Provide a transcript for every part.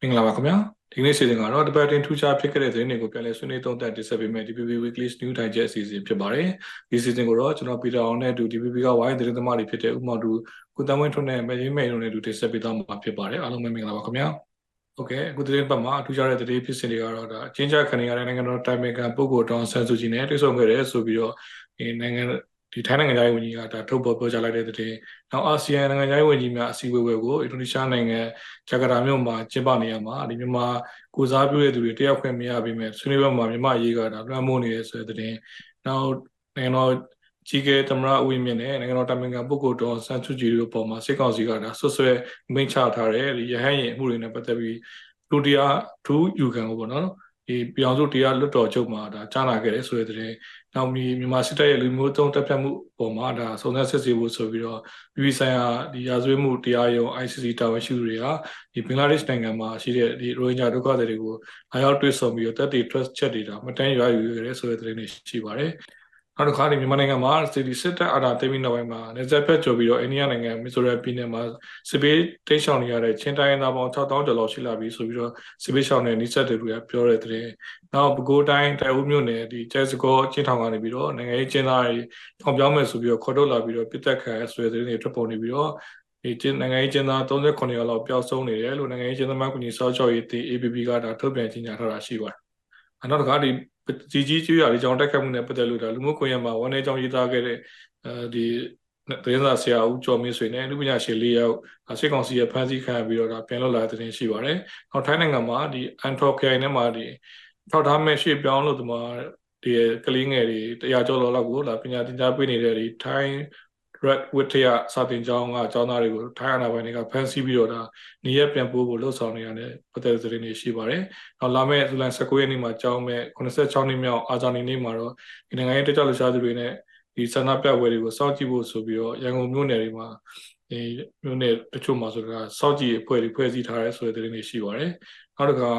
မင်္ဂလာပါခင်ဗျာဒီနေ့စီစဉ်ကတော့တပတ်တင်ထူးခြားဖြစ်ခဲ့တဲ့သတင်းတွေကိုပြန်လည်ဆွေးနွေးသုံးသပ်တင်ဆက်ပေးမယ့် DPP Weekly News Digest အစီအစဉ်ဖြစ်ပါတယ်ဒီစီစဉ်ကိုတော့ကျွန်တော်ပီတာအောင်နဲ့အတူ DPP ကဝိုင်းသတင်းသမားတွေဖြစ်တဲ့ဥမောင်တူကုတမွင်းထွန်းနဲ့မင်းမိန်တို့နဲ့အတူတင်ဆက်ပေးသွားမှာဖြစ်ပါတယ်အားလုံးပဲမင်္ဂလာပါခင်ဗျာโอเคအခုသတင်းပတ်မှာအထူးခြားတဲ့သတင်းဖြစ်စဉ်တွေကတော့ဒါအချင်းချခဏရတဲ့နိုင်ငံတော်တိုင်ပင်ခံပုဂ္ဂိုလ်တောင်ဆန်းစုကြည်နဲ့တွေ့ဆုံခဲ့တယ်ဆိုပြီးတော့ဒီနိုင်ငံ ဒီထိုင်းနိုင်ငံသားဝန်ကြီးကဒါထုတ်ပေါ်ပြောကြားလိုက်တဲ့တဲ့။နောက်အာဆီယံနိုင်ငံသားဝန်ကြီးများအစည်းအဝေးကိုအင်ဒိုနီးရှားနိုင်ငံဂျကာတာမြို့မှာကျင်းပနေရမှာဒီမြန်မာကိုစားပြုတဲ့သူတွေတယောက်ခွင့်မရပေမဲ့ဆွေးနွေးပွဲမှာမြန်မာရေးကဒါလွှမ်းမိုးနေရဆိုတဲ့တဲ့။နောက်နိုင်ငံတော်ကြီးကဲသမရအဝိမြင့်နဲ့နိုင်ငံတော်တာမင်ခံပုဂ္ဂိုလ်တော်ဆန်းစုကြည်တို့ပေါ်မှာစစ်ကောင်စီကဒါဆွဆွဲမိန့်ချထားတဲ့ရဟန်းရင်အမှုတွေနဲ့ပတ်သက်ပြီးဒုတိယထူးယူခံကိုပေါ့နော် ဒီပြောင်စုတရားလွတ်တော်ချုပ်မှာဒါကြားနာခဲ့တယ်ဆိုတဲ့တဲ့နောက်ပြီးမြန်မာစစ်တပ်ရဲ့လူမျိုးတုံးတပ်ဖြတ်မှုပုံမှာဒါစုံစမ်းစစ်ဆေးဖို့ဆိုပြီးတော့ပြည်ပဆိုင်ရာဒီရာဇဝတ်မှုတရားရုံး ICC တာဝန်ရှိသူတွေကဒီဘင်္ဂလားဒေ့ရှ်နိုင်ငံမှာရှိတဲ့ဒီရိုဟင်ဂျာဒုက္ခသည်တွေကိုအားရောက်တွေ့ဆုံပြီးတော့တပ်တွေ trust ချက်တွေဒါမတန်းရွာယူခဲ့တယ်ဆိုတဲ့သတင်းတွေရှိပါတယ် နောက်တစ်ခါဒီမြန်မာနိုင်ငံမှာစီဒီစစ်တပ်အာဏာသိမ်းပြီးနောက်ပိုင်းမှာနေဆက်ဖက်ကျော်ပြီးတော့အိန္ဒိယနိုင်ငံမီဇိုရမ်ပြည်နယ်မှာစစ်ပေးတိတ်ရှောင်နေရတဲ့ချင်းတိုင်းရင်းသားပေါင်း6000ကျော်လောက်ရှိလာပြီဆိုပြီးတော့စစ်ပေးရှောင်တဲ့နိစက်တွေကပြောတဲ့တဲ့နောက်ပဲခူးတိုင်းတိုင်ဦးမြို့နယ်ဒီကျဲစကောချင်းထောင်ကနေပြီးတော့နိုင်ငံရေးကျင်းသားတွေထောင်ပြောင်းမယ်ဆိုပြီးတော့ခေါ်ထုတ်လာပြီးတော့ပြစ်တက်ခံရဆွဲတဲ့တွေထွက်ပေါ်နေပြီးတော့ဒီကျင်းနိုင်ငံရေးကျင်းသား39ယောက်လောက်ပျောက်ဆုံးနေတယ်လို့နိုင်ငံရေးကျင်းသားမှကူညီစောချော်ရေးတီ APP ကဒါထုတ်ပြန်ကြေညာထားတာရှိပါတယ်။နောက်တစ်ခါဒီ ကြီးကြီးကျွေးရလေးကြောင့်တိုက်ခတ်မှုနဲ့ပတ်သက်လို့ဒါလူမှုကွန်ရက်မှာဝန်ထဲကြောင့်ရေးသားခဲ့တဲ့အဲဒီသတင်းစာဆရာဦးကျော်မင်းဆွေနဲ့လူပညာရှင်၄ယောက်စစ်ကောင်စီရဲ့ဖမ်းဆီးခံရပြီးတော့ဒါပြန်လွတ်လာတဲ့သတင်းရှိပါတယ်။နောက်ထိုင်းနိုင်ငံမှာဒီအန်ထော်ခိုင်နဲ့မှာဒီထောက်ထားမဲ့ရှေ့ပြောင်းလို့ဒီမှာဒီကလေးငယ်တွေတရားကျော်လောက်ကိုလာပညာသင်ကြားပေးနေတဲ့ဒီထိုင်း red ဝထရစာတင်ကျောင်းကအကျောင်းသားတွေကိုထိုင်းအာဏာပိုင်တွေကဖမ်းဆီးပြီးတော့ဒါနေရပြန်ပို့ဖို့လှုံ့ဆော်နေရတယ်ပတ်သက်တဲ့သတင်းတွေရှိပါတယ်။နောက်လာမယ့်ဇူလိုင်19ရက်နေ့မှာကျောင်းမဲ့86နှစ်မြောက်အာဇာနည်နေ့မှာတော့ဒီနိုင်ငံရေးတက်ကြွလှရှားသူတွေနဲ့ဒီဆန္ဒပြပွဲတွေကိုစောင့်ကြည့်ဖို့ဆိုပြီးတော့ရန်ကုန်မြို့နယ်တွေမှာဒီမြို့နယ်တချို့မှာဆိုတာစောင့်ကြည့်အဖွဲ့တွေဖွဲ့စည်းထားရဲဆိုတဲ့သတင်းတွေရှိပါတယ်။နောက်တစ်ခါ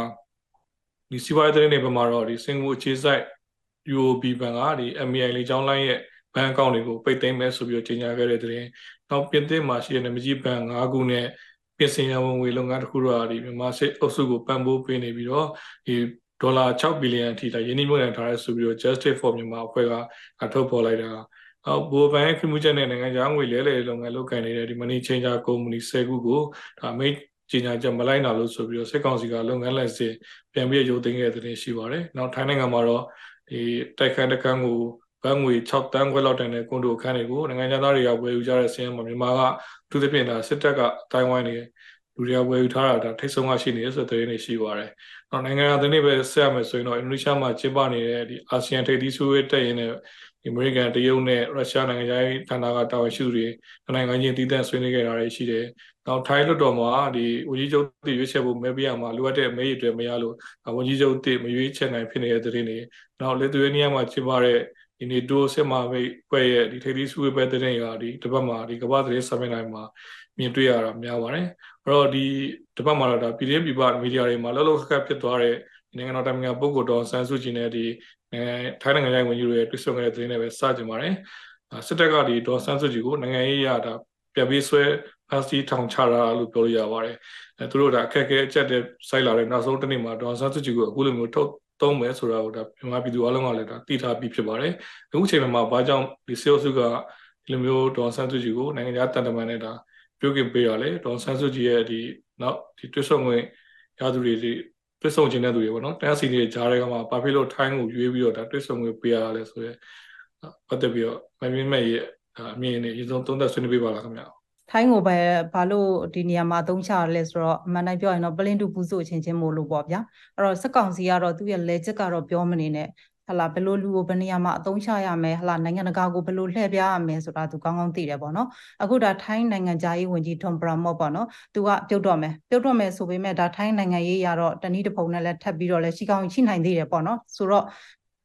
ဒီစီးပွားရေးသတင်းတွေဘက်မှာတော့ဒီစင်ကာပူအခြေစိုက် UOB ဘဏ်ကဒီ MAI လေးကျောင်းလိုင်းရဲ့ ဘဏ်အကောင့်တွေကိုပိတ်သိမ်းမယ်ဆိုပြီးတော့ကြေညာခဲ့တဲ့သတင်းနောက်ပြင်သစ်မှာရှိတဲ့နမကြီးဘဏ်၅ခုနဲ့ပြင်ဆင်ရဝန်ငွေလုပ်ငန်းတစ်ခုတော့ဒီမြန်မာစစ်အုပ်စုကိုပံ့ပိုးပေးနေပြီးတော့ဒီဒေါ်လာ6ဘီလီယံအထိဒါယင်းနှိမ့်မြှုပ်နှံထားတဲ့ဆိုပြီးတော့ Justice for Myanmar အဖွဲ့ကထုတ်ဖော်လိုက်တာအော်ဘူဘန်ခွင့်မှုချက်နဲ့နိုင်ငံခြားငွေလဲလှယ်လုပ်ငန်းလုပ်ကိုင်နေတဲ့ဒီ Money Changer Company 10ခုကိုဒါမိတ်ကြေညာချက်မလိုက်နာလို့ဆိုပြီးတော့စစ်ကောင်စီကလုပ်ငန်းလက်စပြန်ပြီးရုပ်သိမ်းခဲ့တဲ့တင်ရှိပါတယ်။နောက်ထိုင်းနိုင်ငံမှာတော့ဒီတိုက်ခန်းတကန်းကို ဘတ်ငွေ6တန်းခွဲလောက်တန်တဲ့ကွန်ဒိုအခန်းတွေကိုနိုင်ငံသားတွေကဝယ်ယူကြတဲ့ဆင်းရဲမှာမြန်မာကသူသဖြင့်ဒါစစ်တပ်ကအတိုင်းဝိုင်းနေလူတွေကဝယ်ယူထားတာဒါထိတ်ဆုံးကရှိနေတယ်ဆိုတဲ့သတင်းတွေရှိပါတယ်။နောက်နိုင်ငံသားတွေပဲဆက်ရမယ်ဆိုရင်တော့အင်ဒိုနီးရှားမှာကျင်းပနေတဲ့ဒီအာဆီယံထိပ်သီးဆွေးနွေးတက်ရင်လည်းဒီအမေရိကန်တရုတ်နဲ့ရုရှားနိုင်ငံခြားရေးဌာနကတာဝန်ရှိသူတွေနိုင်ငံချင်းတည်တံ့ဆွေးနွေးခဲ့တာတွေရှိတယ်။နောက်ထိုင်းလွှတ်တော်မှာဒီဝန်ကြီးချုပ်တည်ရွေးချယ်ဖို့မဲပေးရမှာလိုအပ်တဲ့မဲရည်တွေမရလို့ဝန်ကြီးချုပ်တည်မရွေးချယ်နိုင်ဖြစ်နေတဲ့သတင်းတွေနောက်လစ်သူယေးနီးယားမှာကျင်းပတဲ့ ဒီနေ့ဒိုစစ်မာမိတ်ပွဲရဲ့ဒီထိပ်သီးစုဝေးပွဲတဲ့ရာဒီတစ်ပတ်မှာဒီကမ္ဘာသတင်းစာမျက်နှာမှာမြင်တွေ့ရတာများပါတယ်အဲ့တော့ဒီတစ်ပတ်မှာတော့ဒါပြည်တွင်းပြည်ပမီဒီယာတွေမှာလှုပ်လှုပ်ခက်ခက်ဖြစ်သွားတဲ့နိုင်ငံတော်တိုင်ပင်ခံပုဂ္ဂိုလ်တော်ဆန်းစုကြည်နဲ့ဒီထိုင်းနိုင်ငံရဲ့ဝန်ကြီးတွေရဲ့တွေ့ဆုံခဲ့တဲ့သတင်းတွေပဲစကြင်ပါတယ်စစ်တပ်ကဒီဒေါ်ဆန်းစုကြည်ကိုနိုင်ငံရေးရတာပြပေးဆွဲဖန်စီထောင်ချတာလို့ပြောလို့ရပါတယ်အဲသူတို့ဒါအခက်အခဲအကျက်တဲ့စိုက်လာတဲ့နောက်ဆုံးတစ်နေ့မှာဒေါ်ဆန်းစုကြည်ကိုအခုလိုမျိုးထုတ် သုံးမယ်ဆိုတာကိုဒါမြန်မာပြည်သူအလုံးကလည်းဒါသိထားပြီးဖြစ်ပါတယ်အခုချိန်မှာဘာကြောင့်ဒီစေအုပ်စုကဒီလိုမျိုးဒေါ်ဆန်းစုကြည်ကိုနိုင်ငံခြားတန်တမန်နဲ့ဒါပြုတ်ကင်ပေးရလဲဒေါ်ဆန်းစုကြည်ရဲ့ဒီနောက်ဒီတွစ်ဆုံဝင်ရသူတွေဒီတွစ်ဆုံခြင်းတဲ့သူတွေပေါ့နော်တရားစီတွေကြားထဲကမှဘာဖြစ်လို့ထိုင်းကိုရွေးပြီးတော့ဒါတွစ်ဆုံဝင်ပေးရလဲဆိုရဲပတ်သက်ပြီးတော့မမြင်မဲ့ရဲ့အမြင်နဲ့ရေစုံသုံးသက်ဆွေးနွေးပေးပါလားခင်ဗျာ ထိုင်းကိုပဲဘာလို့ဒီနေရာမှာအသုံးချရလဲဆိုတော့အမှန်တိုင်းပြောရင်တော့ပလင်းတူပူဆိုချင်းချင်းမို့လို့ပေါ့ဗျာအဲ့တော့စက်ကောင်စီကတော့သူ့ရဲ့လေချက်ကတော့ပြောမနေနဲ့ဟလာဘယ်လိုလူကိုဘယ်နေရာမှာအသုံးချရမယ်ဟလာနိုင်ငံတကာကိုဘယ်လိုလှည့်ပြရမယ်ဆိုတာသူကောင်းကောင်းသိတယ်ပေါ့နော်အခုဒါထိုင်းနိုင်ငံသားရေးဝန်ကြီးထွန်ပရာမော့ပေါ့နော်သူကပြုတ်တော့မယ်ပြုတ်တော့မယ်ဆိုပေမဲ့ဒါထိုင်းနိုင်ငံရေးရတော့တနည်းတစ်ပုံနဲ့လည်းထပ်ပြီးတော့လည်းရှိကောင်းရှိနိုင်သေးတယ်ပေါ့နော်ဆိုတော့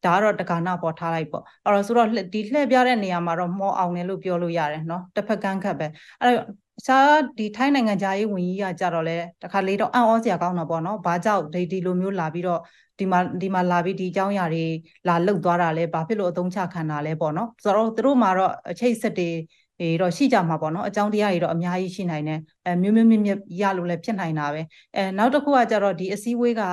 ဒါကတော့တက္ကနာပေါ်ထားလိုက်ပေါ့အဲ့တော့ဆိုတော့ဒီလှည့်ပြတဲ့နေရာမှာတော့မောအောင်တယ်လို့ပြောလို့ရတယ်နော်တစ်ဖက်ကန်းခတ်ပဲအဲ့တော့စားဒီထိုင်းနိုင်ငံဂျာရေးဝန်ကြီးကကြတော့လဲတခါလေးတော့အံ့ဩစရာကောင်းတာပေါ့နော်ဘာကြောင့်ဒီဒီလိုမျိုးလာပြီးတော့ဒီမှာဒီမှာလာပြီးဒီအကြောင်းအရာတွေလာလှုပ်သွားတာလဲဘာဖြစ်လို့အသုံးချခံတာလဲပေါ့နော်ဆိုတော့သူတို့မှာတော့အချိတ်ဆက်တွေေတော့ရှိကြမှာပေါ့နော်အကြောင်းတရားတွေတော့အများကြီးရှိနိုင်တယ်အဲမျိုးမျိုးမြင့်မြတ်ရလို့လည်းဖြစ်နိုင်တာပဲအဲနောက်တစ်ခုကကြတော့ဒီအစည်းအဝေးက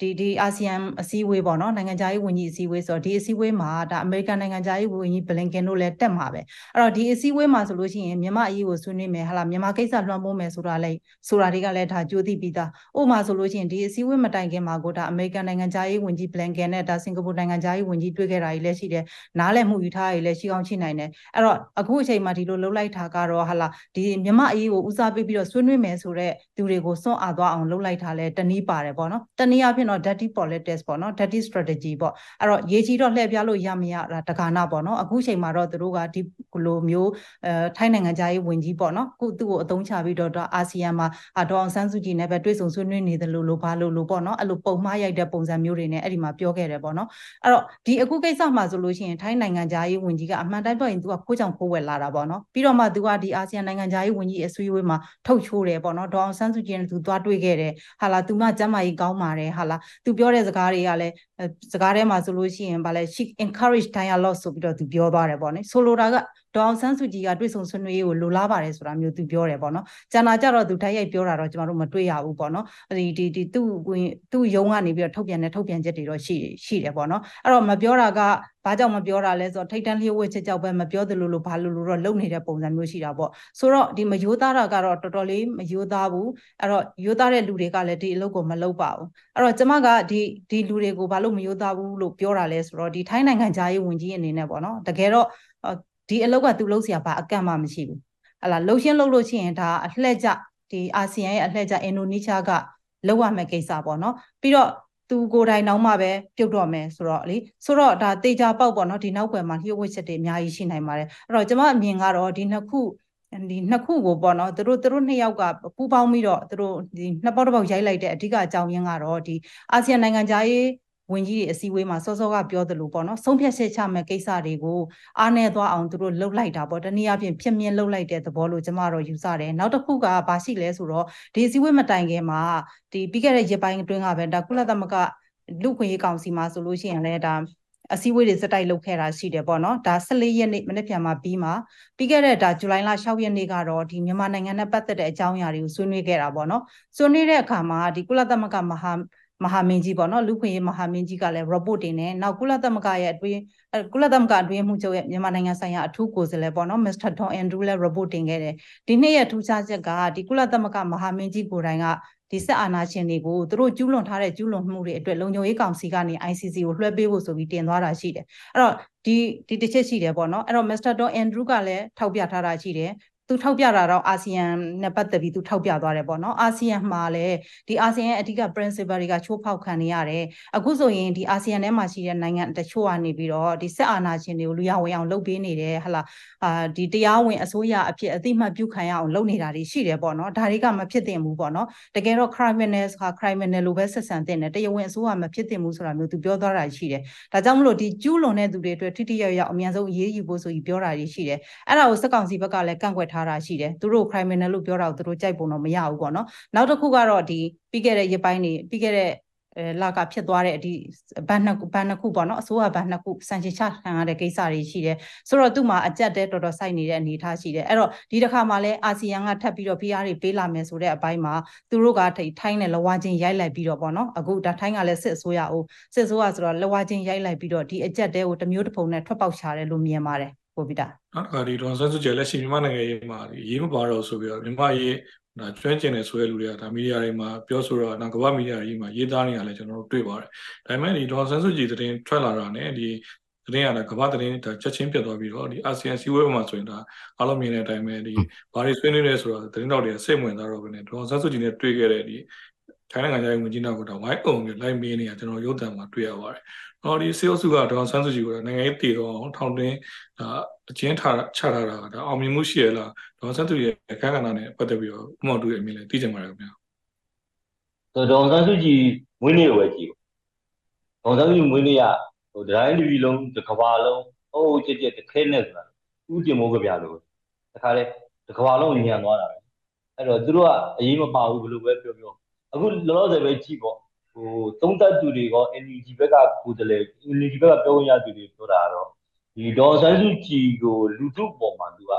ဒီဒီအာဆီယံအစည်းအဝေးပေါ့နော်နိုင်ငံခြားရေးဝန်ကြီးအစည်းအဝေးဆိုတော့ဒီအစည်းအဝေးမှာဒါအမေရိကန်နိုင်ငံခြားရေးဝန်ကြီးဘလင်ကင်တို့လည်းတက်မှာပဲအဲ့တော့ဒီအစည်းအဝေးမှာဆိုလို့ရှိရင်မြန်မာအရေးကိုဆွေးနွေးမယ်ဟာလားမြန်မာကိစ္စလွှမ်းမိုးမယ်ဆိုတာလည်းဆိုတာတွေကလည်းဒါကြိုသိပြီးသားဥပမာဆိုလို့ရှိရင်ဒီအစည်းအဝေးမတိုင်ခင်မှာကိုဒါအမေရိကန်နိုင်ငံခြားရေးဝန်ကြီးဘလင်ကင်နဲ့ဒါစင်ကာပူနိုင်ငံခြားရေးဝန်ကြီးတွေ့ခဲ့တာကြီးလည်းရှိတယ်နားလည်မှုယူထားရည်လည်းရှိကောင်းရှိနိုင်တယ်အဲ့တော့အခုအချိန်မှာဒီလိုလှုပ်လိုက်တာကတော့ဟာလားဒီမြန်မာအရေးကိုဦးစားပေးပြီးတော့ဆွေးနွေးမယ်ဆိုတော့သူတွေကိုစွန့်အားသွားအောင်လှုပ်လိုက်တာလည်းတနည်းပါတယ်ပေါ့နော်တနည်းအားဖြင့်တော့ dirty politics tactics ပေါ့နော် tactic strategy ပေါ့အဲ့တော့ရေးကြီးတော့လှည့်ပြလို့ရမရတာတက္ကနာပေါ့နော်အခုချိန်မှာတော့သူတို့ကဒီလိုမျိုးအဲထိုင်းနိုင်ငံသားရေးဝင်ကြီးပေါ့နော်ခုသူ့ကိုအသုံးချပြီးတော့အာဆီယံမှာဒေါအောင်ဆန်းစုကြည်နဲ့ပဲတွေ့ဆုံဆွေးနွေးနေတယ်လို့လို့ဘာလို့လို့ပေါ့နော်အဲ့လိုပုံမှားရိုက်တဲ့ပုံစံမျိုးတွေနဲ့အဲ့ဒီမှာပြောခဲ့တယ်ပေါ့နော်အဲ့တော့ဒီအခုကိစ္စမှာဆိုလို့ရှိရင်ထိုင်းနိုင်ငံသားရေးဝင်ကြီးကအမှန်တိုင်းပြောရင်သူကခိုးကြောင်ခိုးဝယ်လာတာပေါ့နော်ပြီးတော့မှသူကဒီအာဆီယံနိုင်ငံသားရေးဝင်ကြီးအစည်းအဝေးမှာထုတ်ချိုးတယ်ပေါ့နော်ဒေါအောင်ဆန်းစုကြည်နဲ့သူသွားတွေ့ခဲ့တယ်ဟာလာသူမကျမ်းမာရေးကောင်းပါတယ်ဟာလာသူပြောတဲ့စကားတွေကလည်းစကားထဲမှာဆိုလို့ရှိရင်ဗာလဲ she encourage dialogue ဆိုပြီးတော့သူပြောသွားတယ်ပေါ့နော်ဆိုလိုတာက ဒေါအောင်ဆန်းစုကြည်ကတွေ့ဆုံဆွေးနွေးရေးကိုလိုလားပါတယ်ဆိုတာမျိုးသူပြောတယ်ပေါ့နော်ကျန်တာကြတော့သူတိုက်ရိုက်ပြောတာတော့ကျွန်တော်တို့မတွေ့ရဘူးပေါ့နော်ဒီဒီဒီသူ့ဝင်သူ့ယုံကနေပြီးတော့ထုတ်ပြန်တဲ့ထုတ်ပြန်ချက်တွေတော့ရှိရှိတယ်ပေါ့နော်အဲ့တော့မပြောတာကဘာကြောင့်မပြောတာလဲဆိုတော့ထိတ်တန်းလျှို့ဝှက်ချက်ကြောက်ပဲမပြောသလိုလိုဘာလို့လို့တော့လုံနေတဲ့ပုံစံမျိုးရှိတာပေါ့ဆိုတော့ဒီမယိုးသားတာကတော့တော်တော်လေးမယိုးသားဘူးအဲ့တော့ယိုးသားတဲ့လူတွေကလည်းဒီအလုပ်ကိုမလုပ်ပါဘူးအဲ့တော့ကျမကဒီဒီလူတွေကိုဘာလို့မယိုးသားဘူးလို့ပြောတာလဲဆိုတော့ဒီထိုင်းနိုင်ငံခြားရေးဝန်ကြီးအနေနဲ့ပေါ့နော်တကယ်တော့ ဒီအလုပ်ကသူလုပ်เสียဘာအကန့်မှမရှိဘူးဟလာလှုပ်ရှင်းလှုပ်လို့ရှိရင်ဒါအလှည့်ကျဒီအာဆီယံရဲ့အလှည့်ကျအင်ဒိုနီးရှားကလောက်ရမယ့်ကိစ္စပေါ့နော်ပြီးတော့သူကိုယ်တိုင်တောင်းမှပဲပြုတ်တော့မယ်ဆိုတော့လေဆိုတော့ဒါတေချာပေါက်ပေါ့နော်ဒီနောက်ွယ်မှာလျှို့ဝှက်ချက်တွေအများကြီးရှိနိုင်ပါတယ်အဲ့တော့ကျွန်မအမြင်ကတော့ဒီနှစ်ခုဒီနှစ်ခုကိုပေါ့နော်သူတို့သူတို့နှစ်ယောက်ကပူးပေါင်းပြီးတော့သူတို့ဒီနှစ်ပေါက်တစ်ပေါက်ရိုက်လိုက်တဲ့အဓိကအကြောင်းရင်းကတော့ဒီအာဆီယံနိုင်ငံသားရေး ဝင်ကြီးတွေအစည်းအဝေးမှာစောစောကပြောသလိုပေါ့နော်ဆုံးဖြတ်ချက်ချမဲ့ကိစ္စတွေကိုအားနေသွားအောင်သူတို့လှုပ်လိုက်တာပေါ့တနည်းအားဖြင့်ဖြစ်မြင်လှုပ်လိုက်တဲ့သဘောလို့ကျမတို့ယူဆတယ်နောက်တစ်ခုကဘာရှိလဲဆိုတော့ဒီအစည်းအဝေးမတိုင်ခင်မှာဒီပြီးခဲ့တဲ့ရက်ပိုင်းအတွင်းကပဲဒါကုလသမဂ္ဂလူခွင့်ရေးကောင်စီမှာဆိုလို့ရှိရင်လည်းဒါအစည်းအဝေးတွေစတိုက်လုပ်ခဲ့တာရှိတယ်ပေါ့နော်ဒါ14ရက်နေ့မနေ့ပြန်မှာပြီးမှာပြီးခဲ့တဲ့ဒါဇူလိုင်လ6ရက်နေ့ကတော့ဒီမြန်မာနိုင်ငံနဲ့ပတ်သက်တဲ့အကြောင်းအရာတွေကိုဆွေးနွေးခဲ့တာပေါ့နော်ဆွေးနွေးတဲ့အခါမှာဒီကုလသမဂ္ဂမဟာ မဟာမင်းကြီးပေါ့နော်လူခွင့်ရေးမဟာမင်းကြီးကလည်း report တင်တယ်နောက်ကုလသမဂ္ဂရဲ့အတွင်းကုလသမဂ္ဂအတွင်းမှုချုပ်ရဲ့မြန်မာနိုင်ငံဆိုင်ရာအထူးကိုယ်စားလှယ်ပေါ့နော် Mr. Don Andrew လည်း report တင်ခဲ့တယ်ဒီနေ့ရဲ့ထူးခြားချက်ကဒီကုလသမဂ္ဂမဟာမင်းကြီးကိုယ်တိုင်ကဒီစစ်အာဏာရှင်တွေကိုသူတို့ကျူးလွန်ထားတဲ့ကျူးလွန်မှုတွေအတွက်လုံခြုံရေးကောင်စီကနေ ICC ကိုလွှဲပေးဖို့ဆိုပြီးတင်သွားတာရှိတယ်အဲ့တော့ဒီဒီတစ်ချက်ရှိတယ်ပေါ့နော်အဲ့တော့ Mr. Don Andrew ကလည်းထောက်ပြထားတာရှိတယ် သူထောက်ပြတာတော့အာဆီယံနဲ့ပတ်သက်ပြီးသူထောက်ပြသွားတယ်ပေါ့နော်အာဆီယံမှာလည်းဒီအာဆီယံရဲ့အဓိက principle တွေကချိုးဖောက်ခံနေရတယ်အခုဆိုရင်ဒီအာဆီယံထဲမှာရှိတဲ့နိုင်ငံတချို့ကနေပြီးတော့ဒီစစ်အာဏာရှင်တွေကိုလူရဝင်အောင်လုပ်ပေးနေတယ်ဟလာအာဒီတရားဝင်အစိုးရအဖြစ်အသိမှတ်ပြုခံရအောင်လုပ်နေတာတွေရှိတယ်ပေါ့နော်ဒါတွေကမဖြစ်သင့်ဘူးပေါ့နော်တကယ်တော့ criminals ဟာ criminal လို့ပဲဆက်ဆံတင်တယ်တရားဝင်အစိုးရမဖြစ်သင့်ဘူးဆိုတာမျိုးသူပြောသွားတာရှိတယ်ဒါကြောင့်မလို့ဒီကျူးလွန်တဲ့သူတွေအတွက်ထိထိရောက်ရောက်အမြန်ဆုံးအရေးယူဖို့ဆိုပြီးပြောတာတွေရှိတယ်အဲ့ဒါကိုစက်ကောင်စီဘက်ကလည်းကန့်ကွက်ထားတာရှိတယ်သူတို့ criminal လို့ပြောတာကိုသူတို့ကြိုက်ပုံတော့မရဘူးပေါ့နော်နောက်တစ်ခုကတော့ဒီပြီးခဲ့တဲ့ရပိုင်းနေပြီးခဲ့တဲ့အဲလာကဖြစ်သွားတဲ့ဒီဘန်နှစ်ခုဘန်နှစ်ခုပေါ့နော်အစိုးရဘန်နှစ်ခုစံချချခံရတဲ့ကိစ္စတွေရှိတယ်ဆိုတော့သူ့မှာအကြက်တဲတော်တော်စိုက်နေတဲ့အနေအထားရှိတယ်အဲ့တော့ဒီတစ်ခါမှလည်းအာဆီယံကထပ်ပြီးတော့ PR တွေပေးလာမယ်ဆိုတဲ့အပိုင်းမှာသူတို့ကထိုင်းနဲ့လဝါချင်းရိုက်လိုက်ပြီးတော့ပေါ့နော်အခုဒါထိုင်းကလည်းစစ်အစိုးရအိုးစစ်အစိုးရဆိုတော့လဝါချင်းရိုက်လိုက်ပြီးတော့ဒီအကြက်တဲကိုတမျိုးတစ်ပုံနဲ့ထွက်ပေါက်ချတယ်လို့မြင်ပါတယ် ကိုဗီတာနောက်တစ်ခါဒီဒေါ်ဆန်းစုကြည်လက်ရှိမြန်မာနိုင်ငံရေးမှာရေးမပါတော့ဆိုပြီးတော့မြန်မာရေးဒါကျွမ်းကျင်နေဆိုတဲ့လူတွေကဒါမီဒီယာတွေမှာပြောဆိုတော့နောက်ကမ္ဘာမီဒီယာတွေမှာရေးသားနေတာလည်းကျွန်တော်တို့တွေ့ပါတယ်။ဒါပေမဲ့ဒီဒေါ်ဆန်းစုကြည်သတင်းထွက်လာတာနဲ့ဒီသတင်းရတာကမ္ဘာသတင်းဒါချက်ချင်းပြတ်သွားပြီးတော့ဒီအာဆီယံစီဝဲမှာဆိုရင်ဒါအားလုံးမြင်တဲ့အတိုင်းပဲဒီဘာတွေဆွေးနွေးလဲဆိုတော့သတင်းတော်တွေကစိတ်ဝင်စားတော့ပဲねဒေါ်ဆန်းစုကြည်နဲ့တွေ့ခဲ့တဲ့ဒီထိုင်းနိုင်ငံခြားရေးဝန်ကြီးနောက်ကတော့ဝိုင်းအောင်ပြီးလိုက်မင်းနေတာကျွန်တော်ရုပ်သံမှာတွေ့ရပါတယ်။ အော်ဒီစေအုပ်စုကဒေါ်ဆန်းစုကြည်ကနိုင်ငံရေးတည်တော့ထောင်တွင်းဒါအကျဉ်းထားချထားတာဒါအောင်မြင်မှုရှိရလားဒေါ်ဆန်းစုကြည်ရဲ့အခမ်းကဏ္ဍနဲ့ပတ်သက်ပြီးတော့ဥမော်တူရဲ့အမြင်လည်းသိကြပါရခင်ဗျာ။ဒေါ်ဆန်းစုကြည်မွေးနေ့ကိုပဲကြည့်။ဒေါ်ဆန်းစုကြည်မွေးနေ့ကဟိုဒတိုင်းလူကြီးလုံးတစ်ကဘာလုံးဟိုးကြက်ကြက်တစ်ခဲနဲ့ဆိုတာဥတင်မိုးကြပြလို့တခါလေတစ်ကဘာလုံးညံသွားတာပဲ။အဲ့တော့သူတို့ကအရေးမပါဘူးဘယ်လိုပဲပြောပြောအခုလောလောဆယ်ပဲကြည့်ပေါ့ ဟိုသုံးသက်သူတွေက NUG ဘက်ကကိုယ်တည်း NUG ဘက်ကပြောရသူတွေပြောတာကတော့ဒီဒေါ်ဆန်းစုကြည်ကိုလူထုပေါ်မှာသူက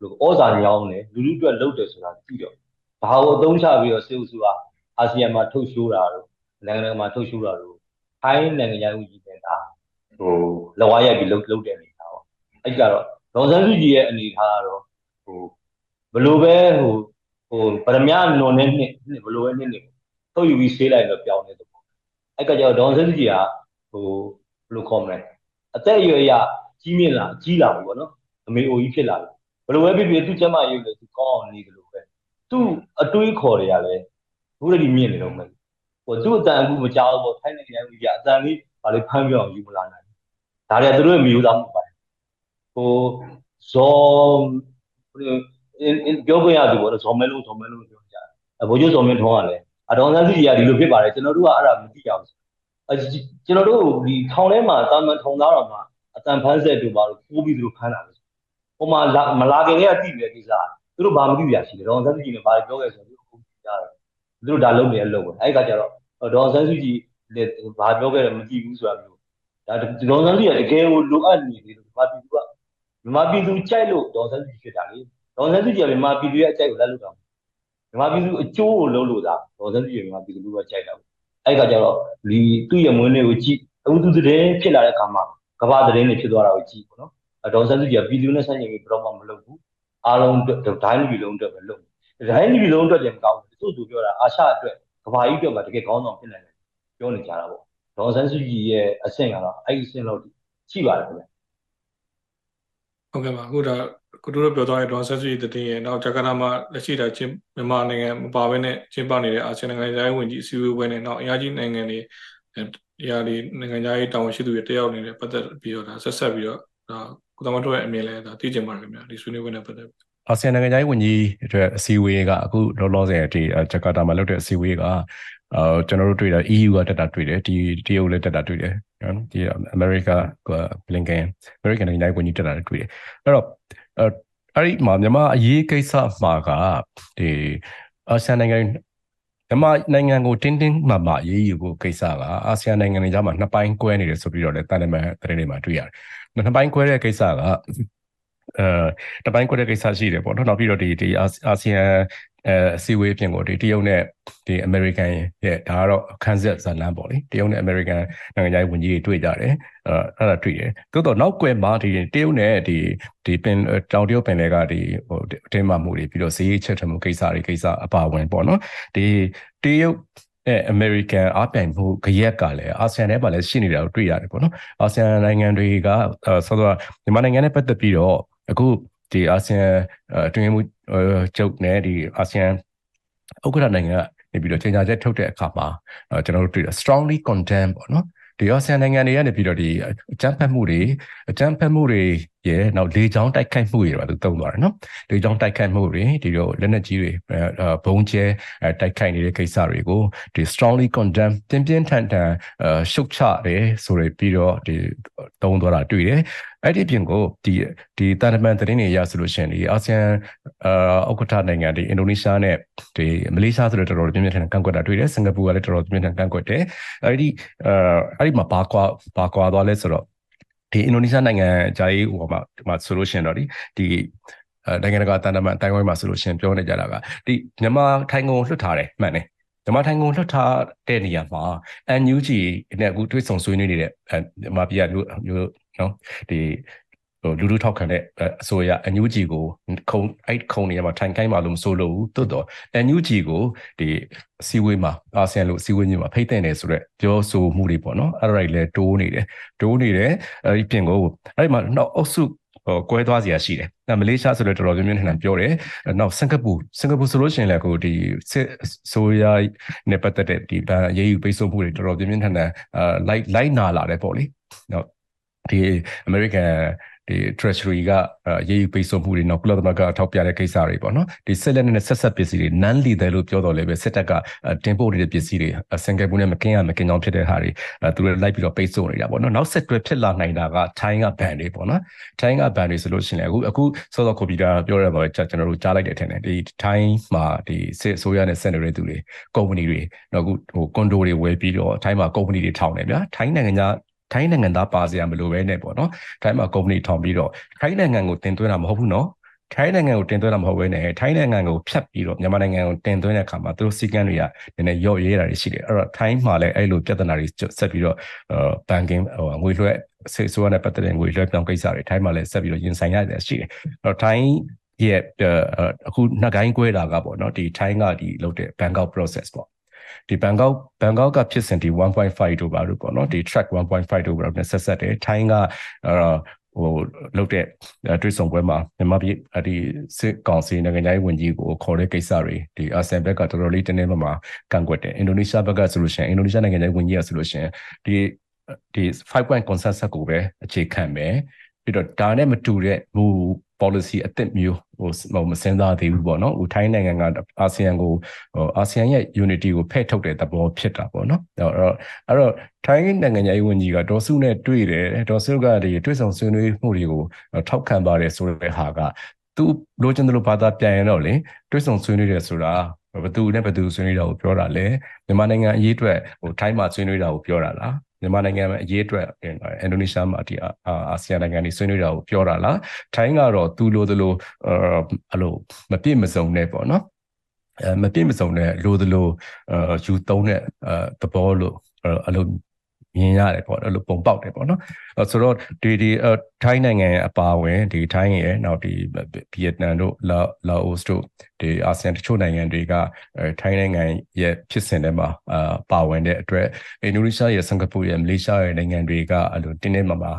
လို့ဩဇာညောင်းတယ်လူလူအတွက်လုပ်တယ်ဆိုတာကြည့်တော့ဘာကိုအသုံးချပြီးတော့စေဥစုကအာဆီယံမှာထုတ်ရှိုးတာတော့နိုင်ငံတကာမှာထုတ်ရှိုးတာတော့ထိုင်းနိုင်ငံရဲ့ဦးကြီးနေတာဟိုလဝါရိုက်ပြီးလုပ်လုပ်တဲ့အနေထားပေါ့အဲ့ကတော့ဒေါ်စန်းစုကြည်ရဲ့အနေထားကတော့ဟိုဘလို့ပဲဟိုဟိုပရမညာနွန်နဲ့နှစ်ဘလို့ပဲနှစ်နှစ် ထုတ်ယူပြီးဆေးလိုက်တော့ပြောင်းနေတယ်ပေါ့အဲ့ကကြောင့်ဒေါ်စန်းစုကြည်ကဟိုဘယ်လိုခေါ်မလဲအသက်အရွယ်ရကြီးမြင့်လာကြီးလာပြီပေါ့နော်အမေအိုကြီးဖြစ်လာပြီဘယ်လိုပဲဖြစ်ဖြစ်သူ့ကျမရုပ်လေသူကောင်းအောင်နေတယ်လို့ပဲသူ့အတွေးခေါ်တွေကလည်းဘုရားဒီမြင့်နေတော့မယ်ဟိုသူ့အတန်အခုမကြောက်ဘူးထိုင်းနိုင်ငံကြီးကအတန်လေးဗာလေးဖမ်းပြောင်းယူမလာနိုင်ဒါတွေကသူတို့ရဲ့မျိုးသားမှုပါဟိုဇော်ပြောခွင့်ရသူပေါ့ဇော်မဲလုံးဇော်မဲလုံးပြောကြတယ်အဘိုးကျဇော်မဲထုံးကလည်း အတော်ဆန်းစီကဒီလိုဖြစ်ပါတယ်ကျွန်တော်တို့ကအဲ့ဒါမသိအောင်အဲကျွန်တော်တို့ဒီထောင်ထဲမှာတာမန်ထောင်သားတော်မှာအတန်ဖန်းဆက်တို့ပါလို့ပိုးပြီးသူတို့ဖမ်းတာပဲဟိုမှာမလာခင်ကတည်းကသိတယ်ကိစ္စသူတို့ဘာမသိရရှိတယ်ဒေါ်ဆန်းစုကြည်နဲ့ဘာပြောခဲ့ဆိုတော့သူတို့ကြားတယ်သူတို့ဒါလုပ်နေရလုပ်ပဲအဲ့ကကြတော့ဒေါ်ဆန်းစုကြည်လည်းဘာပြောခဲ့တယ်မကြည့်ဘူးဆိုတာမျိုးဒါဒေါ်ဆန်းစုကြည်ကတကယ်ကိုလိုအပ်နေတယ်လို့ဘာပြည်သူကမြန်မာပြည်သူကြိုက်လို့ဒေါ်ဆန်းစုကြည်ဖြစ်တာလေဒေါ်ဆန်းစုကြည်ကမြန်မာပြည်သူရဲ့အကြိုက်ကိုလက်လွတ်တာ မြန်မာပြည်သူအကျိုးကိုလုပ်လို့သာဒေါ်ဆန်းစုကြည်မြန်မာပြည်သူကကြိုက်တာအဲ့ကကြတော့ဒီသူ့ရဲ့မွေးနေ့ကိုကြည့်အခုသူတဲ့ဖြစ်လာတဲ့အခါမှာကဘာသတင်းတွေဖြစ်သွားတာကိုကြည့်ပေါ့နော်ဒေါ်ဆန်းစုကြည်ကပြည်သူနဲ့ဆန့်ကျင်ပြီးဘယ်တော့မှမလုပ်ဘူးအားလုံးဒိုင်းပြည်လုံးအတွက်ပဲလုပ်ဒိုင်းပြည်လုံးအတွက်လည်းမကောင်းဘူးသူ့သူပြောတာအာရှအတွက်ကဘာကြီးအတွက်မှာတကယ်ကောင်းဆောင်ဖြစ်နိုင်တယ်ပြောနေကြတာပေါ့ဒေါ်ဆန်းစုကြည်ရဲ့အဆင့်ကတော့အဲ့ဒီအဆင့်လောက်ရှိပါတယ်ခင်ဗျဟုတ်ကဲ့ပါအခုဒါ ကိုတို့ပြောသွားတဲ့ဒေါ်ဆန်းစုကြည်တည်ရဲ့နောက်ဂျကာတာမှာလက်ရှိတာချင်းမြန်မာနိုင်ငံမပါဘဲနဲ့ကျင်းပနေတဲ့အာဆီယံနိုင်ငံသားဝင်ကြီးအစည်းအဝေးပွဲနဲ့နောက်အင်အားကြီးနိုင်ငံတွေဒီဟာဒီနိုင်ငံသားရေးတာဝန်ရှိသူတွေတက်ရောက်နေတဲ့ပတ်သက်ပြီးတော့ဒါဆက်ဆက်ပြီးတော့ဒါကိုသမတို့ရဲ့အမြင်လဲဒါသိချင်ပါတယ်ခင်ဗျာဒီဆွေးနွေးပွဲနဲ့ပတ်သက်ပြီးအာဆီယံနိုင်ငံသားရေးဝန်ကြီးအတွက်အစည်းအဝေးကအခုလောလောဆယ်ဒီဂျကာတာမှာလုပ်တဲ့အစည်းအဝေးကအာကျွန်တော်တို့တွေ့တာ EU ကတက်တာတွေ့တယ်ဒီတရုတ်လည်းတက်တာတွေ့တယ်နော်ဒီ America က Blinken American နိုင်ငံသားရေးဝန်ကြီးတက်တာတွေ့တယ်အဲ့တော့ အဲ့ဒီမှာမြန်မာအရေးကိစ္စမှာကဒီအာဆီယံနိုင်ငံမြန်မာနိုင်ငံကိုတင်းတင်းမာမာရေးယူဖို့ကိစ္စကအာဆီယံနိုင်ငံတွေကြားမှာနှစ်ပိုင်းကွဲနေတယ်ဆိုပြီးတော့လည်းတန်တမန်သတင်းတွေမှာတွေ့ရတယ်။နှစ်ပိုင်းကွဲတဲ့ကိစ္စကအဲတပိုင်းကွဲတဲ့ကိစ္စရှိတယ်ပေါ့နော်။နောက်ပြီးတော့ဒီဒီအာဆီယံ အဲအစည်းအဝေးပြင်ကိုဒီတရုတ်နဲ့ဒီအမေရိကန်ရဲ့ဒါကတော့ခန်းဆက်ဇာလန်ပေါ့လေတရုတ်နဲ့အမေရိကန်နိုင်ငံသားဝန်ကြီးတွေတွေ့ကြတယ်အဲအဲ့ဒါတွေ့တယ်သို့တော့နောက်ကွယ်မှာဒီတရုတ်နဲ့ဒီဒီပင်တောင်တရုတ်ပင်လယ်ကဒီဟိုအတင်းမာမှုတွေပြီးတော့ဈေးချက်ထမှုကိစ္စတွေကိစ္စအပါဝင်ပေါ့နော်ဒီတရုတ်အဲ American အပြိုင်မှုကြရက်ကလည်းအာဆီယံထဲမှာလည်းရှိနေတာကိုတွေ့ရတယ်ပေါ့နော်အာဆီယံနိုင်ငံတွေကဆိုတော့မြန်မာနိုင်ငံနဲ့ပတ်သက်ပြီးတော့အခု ဒီအာဆီယံအတွင်းမှုကျုပ်နဲ့ဒီအာဆီယံဥက္ကဋ္ဌနိုင်ငံကနေပြီးတော့ချိန်ညာချက်ထုတ်တဲ့အခါမှာကျွန်တော်တို့တွေ့ strongly condemn ပေါ့နော်ဒီအာဆီယံနိုင်ငံတွေကနေပြီးတော့ဒီအကြမ်းဖက်မှုတွေအကြမ်းဖက်မှုတွေရဲ့နောက်လေကြောင်းတိုက်ခိုက်မှုတွေတော့သူတုံးသွားတယ်နော်လေကြောင်းတိုက်ခိုက်မှုတွေဒီတော့လက်နက်ကြီးတွေဘုံကျဲတိုက်ခိုက်နေတဲ့ကိစ္စတွေကိုဒီ strongly condemn ပြင်းပြင်းထန်ထန်ရှုတ်ချတယ်ဆိုရပြီးတော့ဒီတုံးသွားတာတွေ့တယ် အဲ့ဒီပြင်ကိုဒီဒီတာလမန်သတင်းတွေရဆိုလို့ရှိရင်ဒီအာဆီယံအာဥက္ကဋ္ဌနိုင်ငံဒီအင်ဒိုနီးရှားနဲ့ဒီမလေးရှားဆိုတော့တော်တော်ပြင်းပြင်းထန်ထန်ကန့်ကွက်တာတွေ့တယ်စင်ကာပူကလည်းတော်တော်ပြင်းပြင်းထန်ကန့်ကွက်တယ်အဲ့ဒီအာအဲ့ဒီမှာဘာကွာဘာကွာသွားလဲဆိုတော့ဒီအင်ဒိုနီးရှားနိုင်ငံဂျာရေးဟိုမှာဒီမှာဆိုလို့ရှိရင်တော့ဒီဒီနိုင်ငံတကာတန်တမန်အတိုင်းဝိုင်းမှာဆိုလို့ရှိရင်ပြောနေကြတာကဒီမြန်မာထိုင်ကုန်လွှတ်ထားတယ်မှန်တယ်မြန်မာထိုင်ကုန်လွှတ်ထားတဲ့နေရာမှာ NUG နဲ့အခုတွေ့ဆုံဆွေးနွေးနေတဲ့မြန်မာပြည်ကမျိုး နော်ဒီဟိုလူလူထောက်ခံတဲ့အစိုးရ NUG ကိုခုံအဲ့ခုံနေရာမှာထိုင်ခိုင်းမှလို့မဆိုလို့တွတ်တော့ NUG ကိုဒီအစည်းအဝေးမှာအာဆီယံလို့အစည်းအဝေးမျိုးမှာဖိတ်တဲ့နေဆိုတော့ပြောဆိုမှုတွေပေါ့နော်အဲ့ဒါတွေလည်းတိုးနေတယ်တိုးနေတယ်အဲ့ဒီပြင်ကိုအဲ့ဒီမှာနောက်အုပ်စုဟိုကွဲသွားစရာရှိတယ်။အဲမလေးရှားဆိုတော့တော်တော်ပြင်းပြင်းထန်ထန်ပြောတယ်။နောက်စင်ကာပူစင်ကာပူဆိုလို့ရှိရင်လည်းကိုဒီဆိုရနဲ့ပတ်သက်တဲ့ဒီဗန်ရေးယူပိတ်ဆို့မှုတွေတော်တော်ပြင်းပြင်းထန်ထန်အာလိုက်လိုက်နာလာတယ်ပေါ့လေ။နောက် ဒီ American ဒီ treasury ကရေးယူပိတ်ဆို့မှုတွေနောက်ကုလသမဂ္ဂထောက်ပြတဲ့ကိစ္စတွေပေါ့နော်ဒီဆက်လက်နဲ့ဆက်ဆက်ပစ္စည်းတွေ non lethal လို့ပြောတော့လည်းပဲစစ်တပ်ကတင်ပို့နေတဲ့ပစ္စည်းတွေစင်ကာပူနဲ့မကင်းရမကင်းကြောင်းဖြစ်တဲ့ဟာတွေသူတို့လိုက်ပြီးတော့ပိတ်ဆို့နေတာပေါ့နော်နောက်ဆက်တွဲဖြစ်လာနိုင်တာကထိုင်းကဘန်တွေပေါ့နော်ထိုင်းကဘန်တွေဆိုလို့ရှိရင်အခုအခုစောစောကွန်ပျူတာပြောရမှာကျွန်တော်တို့ကြားလိုက်တဲ့အထင်နဲ့ဒီထိုင်းမှာဒီစစ်အစိုးရနဲ့ဆက်နေတဲ့သူတွေကုမ္ပဏီတွေနောက်အခုဟိုကွန်ဒိုတွေဝယ်ပြီးတော့ထိုင်းမှာကုမ္ပဏီတွေထောင်နေဗျာထိုင်းနိုင်ငံသား ထိုင်းနိုင်ငံသားပါစရာမလိုပဲနဲ့ပေါ့နော်ထိုင်းမှာကုမ္ပဏီထောင်ပြီးတော့ထိုင်းနိုင်ငံကိုတင်သွင်းတာမဟုတ်ဘူးနော်ထိုင်းနိုင်ငံကိုတင်သွင်းတာမဟုတ်ဘဲနဲ့ထိုင်းနိုင်ငံကိုဖြတ်ပြီးတော့မြန်မာနိုင်ငံကိုတင်သွင်းတဲ့အခါမှာသူတို့စီကံတွေကနည်းနည်းရော့ရဲတာတွေရှိတယ်အဲ့တော့ထိုင်းမှာလည်းအဲ့လိုပြဿနာတွေဆက်ပြီးတော့ဘန်ကင်ဟိုငွေလွှဲစေဆိုးနဲ့ပတ်သက်တဲ့ငွေလွှဲပြောင်းကိစ္စတွေထိုင်းမှာလည်းဆက်ပြီးတော့ရင်ဆိုင်ရတယ်ရှိတယ်အဲ့တော့ထိုင်းရဲ့အခုနှစ်ကိုင်းကွဲတာကပေါ့နော်ဒီထိုင်းကဒီလုပ်တဲ့ Bangkok process ပေါ့ ဒီ Bangkok Bangkok ကဖြစ်စဉ်ဒီ1.5တို့ပါလို့ပေါ့နော်ဒီ track 1.5တို့ပါလို့ဆက်ဆက်တယ်ထိုင်းကအာဟိုလုပ်တဲ့တွေ့ဆုံပွဲမှာမြန်မာပြည်ဒီစစ်ကောင်စီနိုင်ငံရေးဝန်ကြီးကိုခေါ်တဲ့ကိစ္စတွေဒီအာဆီယံဘက်ကတော်တော်လေးတင်းတင်းမာမာကန့်ကွက်တယ်အင်ဒိုနီးရှားဘက်ကဆိုလို့ရှိရင်အင်ဒိုနီးရှားနိုင်ငံရေးဝန်ကြီးကဆိုလို့ရှိရင်ဒီဒီ5 point consensus ကိုပဲအခြေခံမယ်ပြီးတော့ဒါနဲ့မတူတဲ့မူ policy အသစ်မျိုးဟိုဟိုမစင်စားသေးဘူးပေါ့နော်ဟိုထိုင်းနိုင်ငံကအာဆီယံကိုဟိုအာဆီယံရဲ့ unity ကိုဖဲ့ထုတ်တဲ့သဘောဖြစ်တာပေါ့နော်အဲ့တော့အဲ့တော့ထိုင်းနိုင်ငံရေးဝန်ကြီးကဒေါ်စုနဲ့တွေ့တယ်ဒေါ်စုကဒီတွေ့ဆုံဆွေးနွေးမှုတွေကိုထောက်ခံပါတယ်ဆိုတဲ့ဟာကသူလိုချင်တယ်လို့ဘာသာပြန်ရင်တော့လေတွေ့ဆုံဆွေးနွေးတယ်ဆိုတာဘယ်သူနဲ့ဘယ်သူဆွေးနွေးတာကိုပြောတာလဲမြန်မာနိုင်ငံအရေးအတွက်ဟိုထိုင်းမှာဆွေးနွေးတာကိုပြောတာလား မြန်မာနိုင်ငံမှာအရေးအတွက်အင်ဒိုနီးရှားမှာဒီအာဆီယံနိုင်ငံတွေဆွေးနွေးတာကိုပြောတာလားထိုင်းကတော့သူလိုသလိုအဲ့လိုမပြည့်မစုံနဲ့ပေါ့နော်အဲမပြည့်မစုံတဲ့လိုသလိုအဲယူသုံးတဲ့အဲသဘောလို့အဲ့လို မြင်ရတယ်ပေါ့အဲ့လိုပုံပေါက်တယ်ပေါ့နော်ဆိုတော့ဒီဒီထိုင်းနိုင်ငံအပါအဝင်ဒီထိုင်းရဲ့နောက်ဒီဗီယက်နမ်တို့လာလာအိုစ်တို့ဒီအာဆီယံတချို့နိုင်ငံတွေကထိုင်းနိုင်ငံရဲ့ဖြစ်စဉ်တွေမှာအာပါဝင်တဲ့အတွက်အင်ဒိုနီးရှားရဲ့စင်ကာပူရဲ့မလေးရှားရဲ့နိုင်ငံတွေကအဲ့လိုတင်းတင်းမာမာ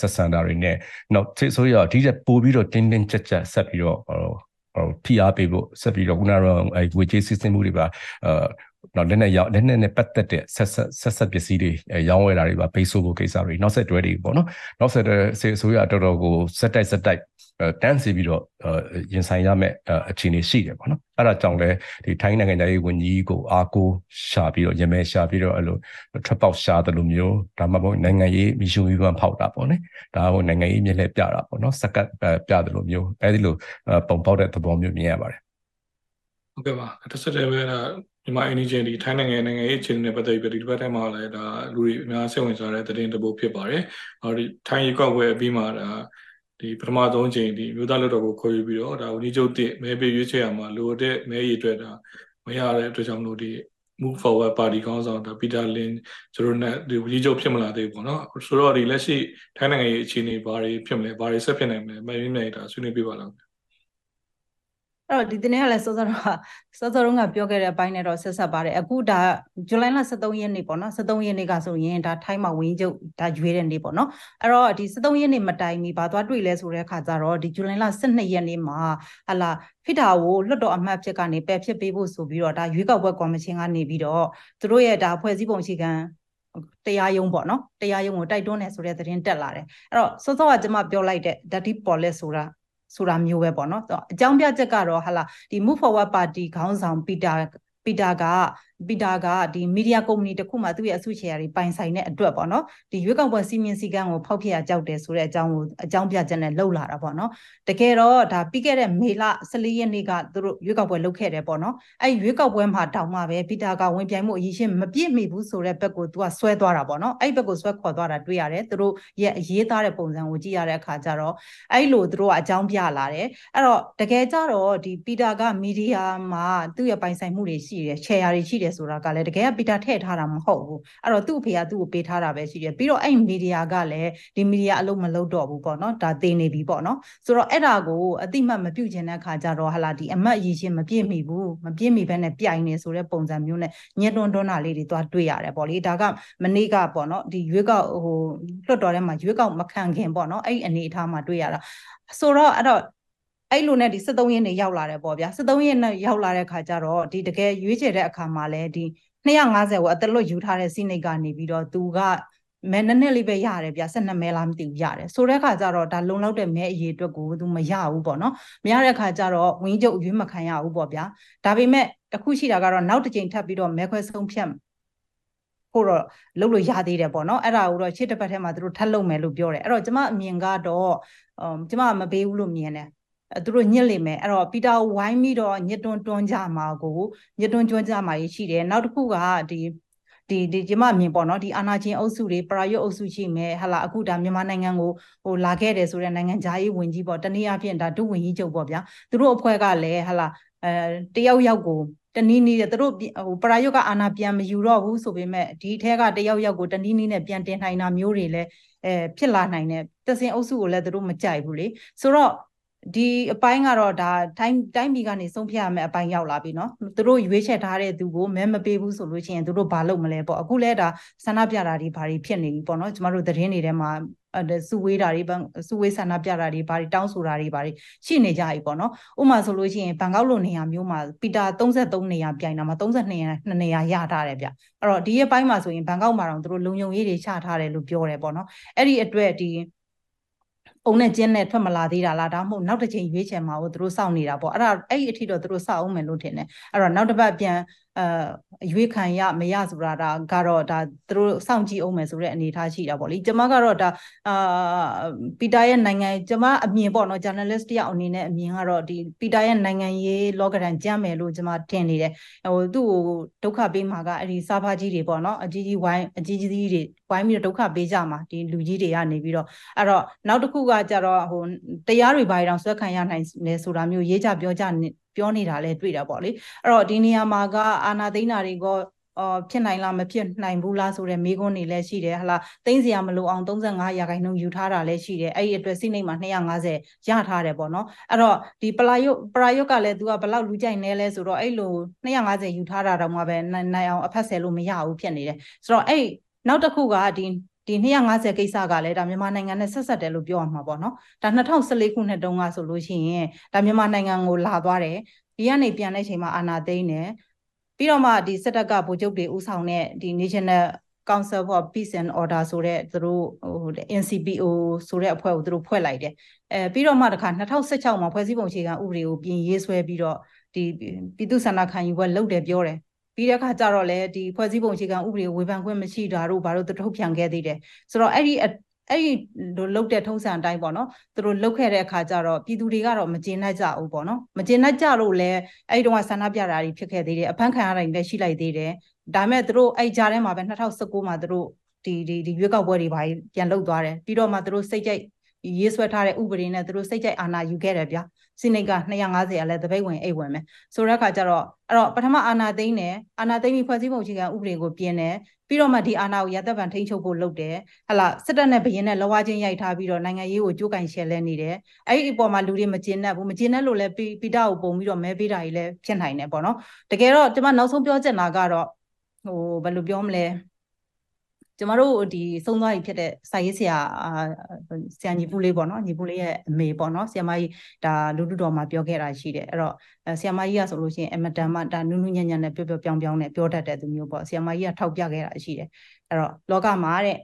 ဆက်ဆံတာတွေနဲ့နောက်ဆိုရဒီချက်ပို့ပြီးတော့တင်းတင်းကြပ်ကြပ်ဆက်ပြီးတော့ဟိုဖိအားပေးဖို့ဆက်ပြီးတော့ခုနကတော့အဲဝေချေးစစ်စင်မှုတွေပါအာ နောက်လက်နဲ့ရောက်လက်နဲ့နဲ့ပတ်သက်တဲ့ဆက်ဆက်ဆက်ဆက်ပစ္စည်းတွေရောင်းဝယ်တာတွေပါပိတ်ဆို့ဖို့ကိစ္စတွေနောက်ဆက်တွဲတွေပေါ့နော်နောက်ဆက်တွဲစေအစိုးရတော်တော်ကိုစက်တိုက်စက်တိုက်တန်းစီပြီးတော့ရင်ဆိုင်ရမယ့်အခြေအနေရှိတယ်ပေါ့နော်အဲ့ဒါကြောင့်လဲဒီထိုင်းနိုင်ငံသားရေးဝန်ကြီးကိုအားကိုးရှာပြီးတော့ရမဲရှာပြီးတော့အဲ့လိုထွက်ပေါက်ရှာတယ်လို့မျိုးဒါမှမဟုတ်နိုင်ငံရေးမီရှူဝီပန်ဖောက်တာပေါ့နော်ဒါဟိုနိုင်ငံရေးမြက်လှည့်ပြတာပေါ့နော်စက်ကပ်ပြတယ်လို့မျိုးအဲ့ဒီလိုပုံပေါက်တဲ့သဘောမျိုးမြင်ရပါတယ် ဟုတ်ကဲ့ပါတစ်ဆက်တည်းပဲဒါမြန်မာအင်ဂျင်ဒီထိုင်းနိုင်ငံနိုင်ငံရေးအခြေအနေနဲ့ပတ်သက်ပြီးဒီတစ်ပတ်တိုင်းမှာလည်းဒါလူတွေအများစိတ်ဝင်စားတဲ့သတင်းတစ်ပုဒ်ဖြစ်ပါတယ်။ဟောဒီထိုင်းရေကောက်ဝဲအပြီးမှာဒါဒီပထမဆုံးချိန်ဒီမြို့သားလွှတ်တော်ကိုခေါ်ယူပြီးတော့ဒါဝန်ကြီးချုပ်တစ်မဲပေးရွေးချယ်ရမှာလိုတဲ့မဲရည်အတွက်ဒါမရတဲ့အတွက်ကြောင့်လို့ဒီ move forward party ခေါင်းဆောင်ဒါပီတာလင်ကျွန်တော်နဲ့ဒီဝန်ကြီးချုပ်ဖြစ်မလာသေးဘူးပေါ့နော်ဆိုတော့ဒီလက်ရှိထိုင်းနိုင်ငံရေးအခြေအနေဘာတွေဖြစ်မလဲဘာတွေဆက်ဖြစ်နိုင်မလဲမင်းမြင်နေတာဆွေးနွေးပြပါလား အဲ့တော့ဒီတင်းကလည်းစောစောတော့စောစောတော့ကပြောခဲ့တဲ့အပိုင်းနဲ့တော့ဆက်ဆက်ပါတယ်အခုဒါဇူလိုင်လ23ရက်နေ့ပေါ့နော်23ရက်နေ့ကဆိုရင်ဒါထိုင်းမှာဝင်းကျုပ်ဒါရွေးတဲ့နေ့ပေါ့နော်အဲ့တော့ဒီ23ရက်နေ့မတိုင်မီဘာသွားတွေ့လဲဆိုတဲ့အခါကျတော့ဒီဇူလိုင်လ12ရက်နေ့မှာဟလာဖိတာကိုလွတ်တော်အမှတ်ဖြစ်ကနေပယ်ဖြစ်ပေးဖို့ဆိုပြီးတော့ဒါရွေးကောက်ပွဲကော်မရှင်ကနေပြီးတော့သူတို့ရဲ့ဒါဖွဲ့စည်းပုံအခြေခံတရားရုံးပေါ့နော်တရားရုံးကိုတိုက်တွန်းတယ်ဆိုတဲ့သတင်းတက်လာတယ်အဲ့တော့စောစောကကျွန်မပြောလိုက်တဲ့ dirty policy ဆိုတာ ဆိုတာမျိုးပဲပေါ့နော်အကြောင်းပြချက်ကတော့ဟာလာဒီ move forward party ခေါင်းဆောင်ပီတာပီတာက ပီတာကဒီမီဒီယာကုမ္ပဏီတစ်ခုမှသူ့ရဲ့အစုရှယ်ယာတွေပိုင်ဆိုင်တဲ့အတွက်ပေါ့နော်ဒီရွေးကောက်ပွဲစီမင်းစည်းကမ်းကိုဖောက်ဖျက်ရကြောက်တယ်ဆိုတဲ့အကြောင်းကိုအကြောင်းပြချက်နဲ့လှုပ်လာတာပေါ့နော်တကယ်တော့ဒါပြီးခဲ့တဲ့မေလ14ရက်နေ့ကသူတို့ရွေးကောက်ပွဲလုပ်ခဲ့တယ်ပေါ့နော်အဲ့ရွေးကောက်ပွဲမှာတောင်မှပဲပီတာကဝင်ပြိုင်မှုအရေးရှင်းမပြည့်မီဘူးဆိုတဲ့ဘက်ကိုသူကဆွဲသွားတာပေါ့နော်အဲ့ဘက်ကိုဆွဲခေါ်သွားတာတွေ့ရတယ်သူတို့ရဲ့အရေးသားတဲ့ပုံစံကိုကြည့်ရတဲ့အခါကျတော့အဲ့လိုသူတို့ကအကြောင်းပြလာတယ်အဲ့တော့တကယ်ကြတော့ဒီပီတာကမီဒီယာမှာသူ့ရဲ့ပိုင်ဆိုင်မှုတွေရှိတယ် share တွေရှိတယ်ဆိုတာကလည်းတကယ်ကပီတာထည့်ထားတာမဟုတ်ဘူးအဲ့တော့သူ့အဖေကသူ့ကိုပေးထားတာပဲရှိတယ်ပြီးတော့အဲ့မီဒီယာကလည်းဒီမီဒီယာအလုပ်မလုပ်တော့ဘူးပေါ့နော်ဒါသိနေပြီပေါ့နော်ဆိုတော့အဲ့ဒါကိုအတိမတ်မပြုတ်ချင်တဲ့ခါကျတော့ဟာလာဒီအမတ်ရည်ရှင်မပြည့်မီဘူးမပြည့်မီဘဲနဲ့ပြိုင်နေဆိုတဲ့ပုံစံမျိုးနဲ့ညှက်တွန်းတွန်းတာလေးတွေသွားတွေ့ရတယ်ပေါ့လေဒါကမနေ့ကပေါ့နော်ဒီရွေးကောက်ဟိုလွှတ်တော်ထဲမှာရွေးကောက်မခံခင်ပေါ့နော်အဲ့ဒီအနေအထားမှာတွေ့ရတာဆိုတော့အဲ့တော့ အဲ့လိုနဲ့ဒီ73ရက်နေရောက်လာတယ်ပေါ့ဗျာ73ရက်နဲ့ရောက်လာတဲ့ခါကျတော့ဒီတကယ်ရွေးချယ်တဲ့အခါမှာလဲဒီ250ကိုအသက်လွတ်ယူထားတဲ့စိနိတ်ကနေပြီးတော့သူကမဲနည်းနည်းလေးပဲရတယ်ဗျ12မဲလားမသိဘူးရတယ်ဆိုတဲ့ခါကျတော့ဒါလုံလောက်တဲ့မဲအရေးအတွက်ကိုသူမရဘူးပေါ့နော်မရတဲ့ခါကျတော့ဝင်းကျုပ်ရွေးမခံရဘူးပေါ့ဗျာဒါပေမဲ့တခုရှိတာကတော့နောက်တစ်ကြိမ်ထပ်ပြီးတော့မဲခွဲဆုံးဖြတ်ဖို့တော့လုပ်လို့ရသေးတယ်ပေါ့နော်အဲ့ဒါကိုတော့ရှေ့တစ်ပတ်ထဲမှာသူတို့ထပ်လုပ်မယ်လို့ပြောတယ်အဲ့တော့ကျမအမြင်ကတော့အမ်ကျမမပေးဘူးလို့မြင်တယ် သူတို့ညစ်လိမ့်မယ်အဲ့တော့ပီတာဝိုင်းပြီးတော့ညစ်တွန်းတွန်းကြမှာကိုညစ်တွန်းကျွန်းကြမှာရှိတယ်နောက်တစ်ခုကဒီဒီဒီကျမအမြင်ပေါ့နော်ဒီအာနာချင်းအုပ်စုတွေပရာယွတ်အုပ်စုရှိမယ်ဟာလာအခုဒါမြန်မာနိုင်ငံကိုဟိုလာခဲ့တယ်ဆိုတဲ့နိုင်ငံခြားရေးဝန်ကြီးပေါ့တနည်းအားဖြင့်ဒါဒုဝန်ကြီးချုပ်ပေါ့ဗျာသူတို့အဖွဲ့ကလည်းဟာလာအဲတယောက်ယောက်ကိုတနည်းနည်းနဲ့သူတို့ဟိုပရာယွတ်ကအာနာပြန်မယူတော့ဘူးဆိုပေမဲ့ဒီထဲကတယောက်ယောက်ကိုတနည်းနည်းနဲ့ပြန်တင်နိုင်တာမျိုးတွေလည်းအဲဖြစ်လာနိုင်တယ်တစင်အုပ်စုကိုလည်းသူတို့မကြိုက်ဘူးလေဆိုတော့ ဒီအပိုင်းကတော့ဒါတိုင်းတိုင်းပြည်ကနေဆုံးဖြတ်ရမယ့်အပိုင်းရောက်လာပြီเนาะသူတို့ရွေးချယ်ထားတဲ့သူကိုမဲမပေးဘူးဆိုလို့ရှိရင်သူတို့ဘာလုပ်မလဲပေါ့အခုလဲဒါဆန္ဒပြတာတွေဘာတွေဖြစ်နေပြီပေါ့เนาะကျမတို့သတင်းတွေထဲမှာအဲစုဝေးတာတွေစုဝေးဆန္ဒပြတာတွေဘာတွေတောင်းဆိုတာတွေဘာတွေရှိနေကြပြီပေါ့เนาะဥပမာဆိုလို့ရှိရင်ဘန်ကောက်လိုနေရာမျိုးမှာပီတာ33နေရာပြိုင်တာမှာ32နေရာ2နေရာရထားတယ်ဗျအဲ့တော့ဒီရဲ့ပိုင်းမှာဆိုရင်ဘန်ကောက်မှာတော့သူတို့လုံယုံရေးတွေချထားတယ်လို့ပြောတယ်ပေါ့เนาะအဲ့ဒီအတွက်ဒီ အုံနဲ့ကျင်းနဲ့ထွက်မလာသေးတာလားဒါမှမဟုတ်နောက်တစ်ချိန်ရွေးချယ်မှာကိုသူတို့စောင့်နေတာပေါ့အဲ့ဒါအဲ့ဒီအထိတော့သူတို့စောင့်အောင်မယ်လို့ထင်တယ်အဲ့တော့နောက်တစ်ပတ်ပြန် အဲရွေးခံရမရဆိုတာဒါကတော့ဒါသူတို့စောင့်ကြည့်အောင်မယ်ဆိုတဲ့အနေအထားရှိတာပေါ့လေကျမကတော့ဒါအာပီတာရဲ့နိုင်ငံကျမအမြင်ပေါ့နော် journalist တယောက်အနေနဲ့အမြင်ကတော့ဒီပီတာရဲ့နိုင်ငံရေးလောကဒန်ကြမ်းမယ်လို့ကျမထင်နေတယ်ဟိုသူ့ကိုဒုက္ခပေးမှာကအဲ့ဒီစာဖာကြီးတွေပေါ့နော်အကြီးကြီးဝိုင်းအကြီးကြီးတွေဝိုင်းပြီးတော့ဒုက္ခပေးကြမှာဒီလူကြီးတွေကနေပြီးတော့အဲ့တော့နောက်တစ်ခုကကြတော့ဟိုတရားတွေဘာတွေတောင်ဆွဲခံရနိုင်တယ်ဆိုတာမျိုးရေးကြပြောကြ ပြောနေတာလဲတွေ့တာပေါ့လေအဲ့တော့ဒီနေရာမှာကအာနာသိန်းတာတွေကအော်ဖြစ်နိုင်လားမဖြစ်နိုင်ဘူးလားဆိုတဲ့မေးခွန်းတွေလည်းရှိတယ်ဟလာသိန်းစရာမလိုအောင်35ရာခိုင်နှုန်းယူထားတာလည်းရှိတယ်အဲ့ဒီအတွက်စိတ်နှိမ်မှာ250ရထားတယ်ပေါ့နော်အဲ့တော့ဒီပလာယုတ်ပလာယုတ်ကလည်း तू ကဘလောက်လူကြိုက်နေလဲဆိုတော့အဲ့လို250ယူထားတာတော့မှပဲနိုင်အောင်အဖက်ဆယ်လို့မရဘူးဖြစ်နေတယ်ဆိုတော့အဲ့နောက်တစ်ခုကဒီ ဒီ250ကိစ္စကလည်းဒါမြန်မာနိုင်ငံနဲ့ဆက်ဆက်တယ်လို့ပြောရမှာပေါ့နော်ဒါ2014ခုနှစ်တုန်းကဆိုလို့ရှိရင်ဒါမြန်မာနိုင်ငံကိုလာသွားတယ်ဒီကနေပြန်တဲ့အချိန်မှာအာနာသိန်းတယ်ပြီးတော့မှဒီစစ်တပ်ကဗိုလ်ချုပ်တွေဦးဆောင်တဲ့ဒီ National Council for Peace and Order ဆိုတဲ့သူတို့ဟို NCPO ဆိုတဲ့အဖွဲ့ကိုသူတို့ဖွဲ့လိုက်တယ်အဲပြီးတော့မှတခါ2016မှာဖွဲ့စည်းပုံအခြေခံဥပဒေကိုပြင်ရေးဆွဲပြီးတော့ဒီပြည်သူ့ဆန္ဒခံယူပွဲလုပ်တယ်ပြောတယ် ပြီးတဲ့အခါကျတော့လေဒီဖွဲ့စည်းပုံအခြေခံဥပဒေကိုဝေဖန်ခွင့်မရှိတာတို့ဘာလို့သူထုတ်ပြန်ခဲ့သေးတယ်ဆိုတော့အဲ့ဒီအဲ့ဒီလိုလုတ်တဲ့ထုံးစံအတိုင်းပေါ့နော်သူတို့လုတ်ခဲ့တဲ့အခါကျတော့ပြည်သူတွေကတော့မကျေနပ်ကြဘူးပေါ့နော်မကျေနပ်ကြလို့လည်းအဲ့ဒီတော့ဆန္ဒပြတာတွေဖြစ်ခဲ့သေးတယ်အဖမ်းခံရတာတွေလည်းရှိလိုက်သေးတယ်ဒါပေမဲ့သူတို့အဲ့ကြားထဲမှာပဲ2019မှာသူတို့ဒီဒီဒီရွေးကောက်ပွဲတွေပါပြန်လုတ်သွားတယ်ပြီးတော့မှသူတို့စိတ်ကြိုက် ရေးဆွဲထားတဲ့ဥပဒေနဲ့သူတို့စိတ်ကြိုက်အာဏာယူခဲ့တယ်ဗျာစိနိတ်က250အလဲတပိတ်ဝင်အိတ်ဝင်မယ်ဆိုတဲ့အခါကျတော့အဲ့တော့ပထမအာဏာသိမ်းတယ်အာဏာသိမ်းပြီးဖွဲ့စည်းပုံအခြေခံဥပဒေကိုပြင်တယ်ပြီးတော့မှဒီအာဏာကိုရသက်ဗန်ထိန်းချုပ်ဖို့လုပ်တယ်ဟလာစစ်တပ်နဲ့ဘရင်နဲ့လောဝချင်းရိုက်ထားပြီးတော့နိုင်ငံရေးကိုကြိုးကင်ရှယ်လဲနေတယ်အဲ့ဒီအပေါ်မှာလူတွေမကျေနပ်ဘူးမကျေနပ်လို့လဲပိတာကိုပုံပြီးတော့မဲပေးတာကြီးလဲဖြစ်နိုင်တယ်ပေါ့နော်တကယ်တော့ကျွန်မနောက်ဆုံးပြောချင်တာကတော့ဟိုဘယ်လိုပြောမလဲ ကျမတို့ဒီသုံးသွားပြီဖြစ်တဲ့စာရေးဆရာဆရာညီပူလေးပေါ့နော်ညီပူလေးရဲ့အမေပေါ့နော်ဆရာမကြီးဒါလူလူတော်မှာပြောခဲ့တာရှိတယ်အဲ့တော့ဆရာမကြီးကဆိုလို့ရှိရင်အမတန်မှဒါနုနုညံ့ညံ့နဲ့ပြောပြောပြောင်းပြောင်းနဲ့ပြောတတ်တဲ့သူမျိုးပေါ့ဆရာမကြီးကထောက်ပြခဲ့တာရှိတယ်အဲ့တော့လောကမှာတဲ့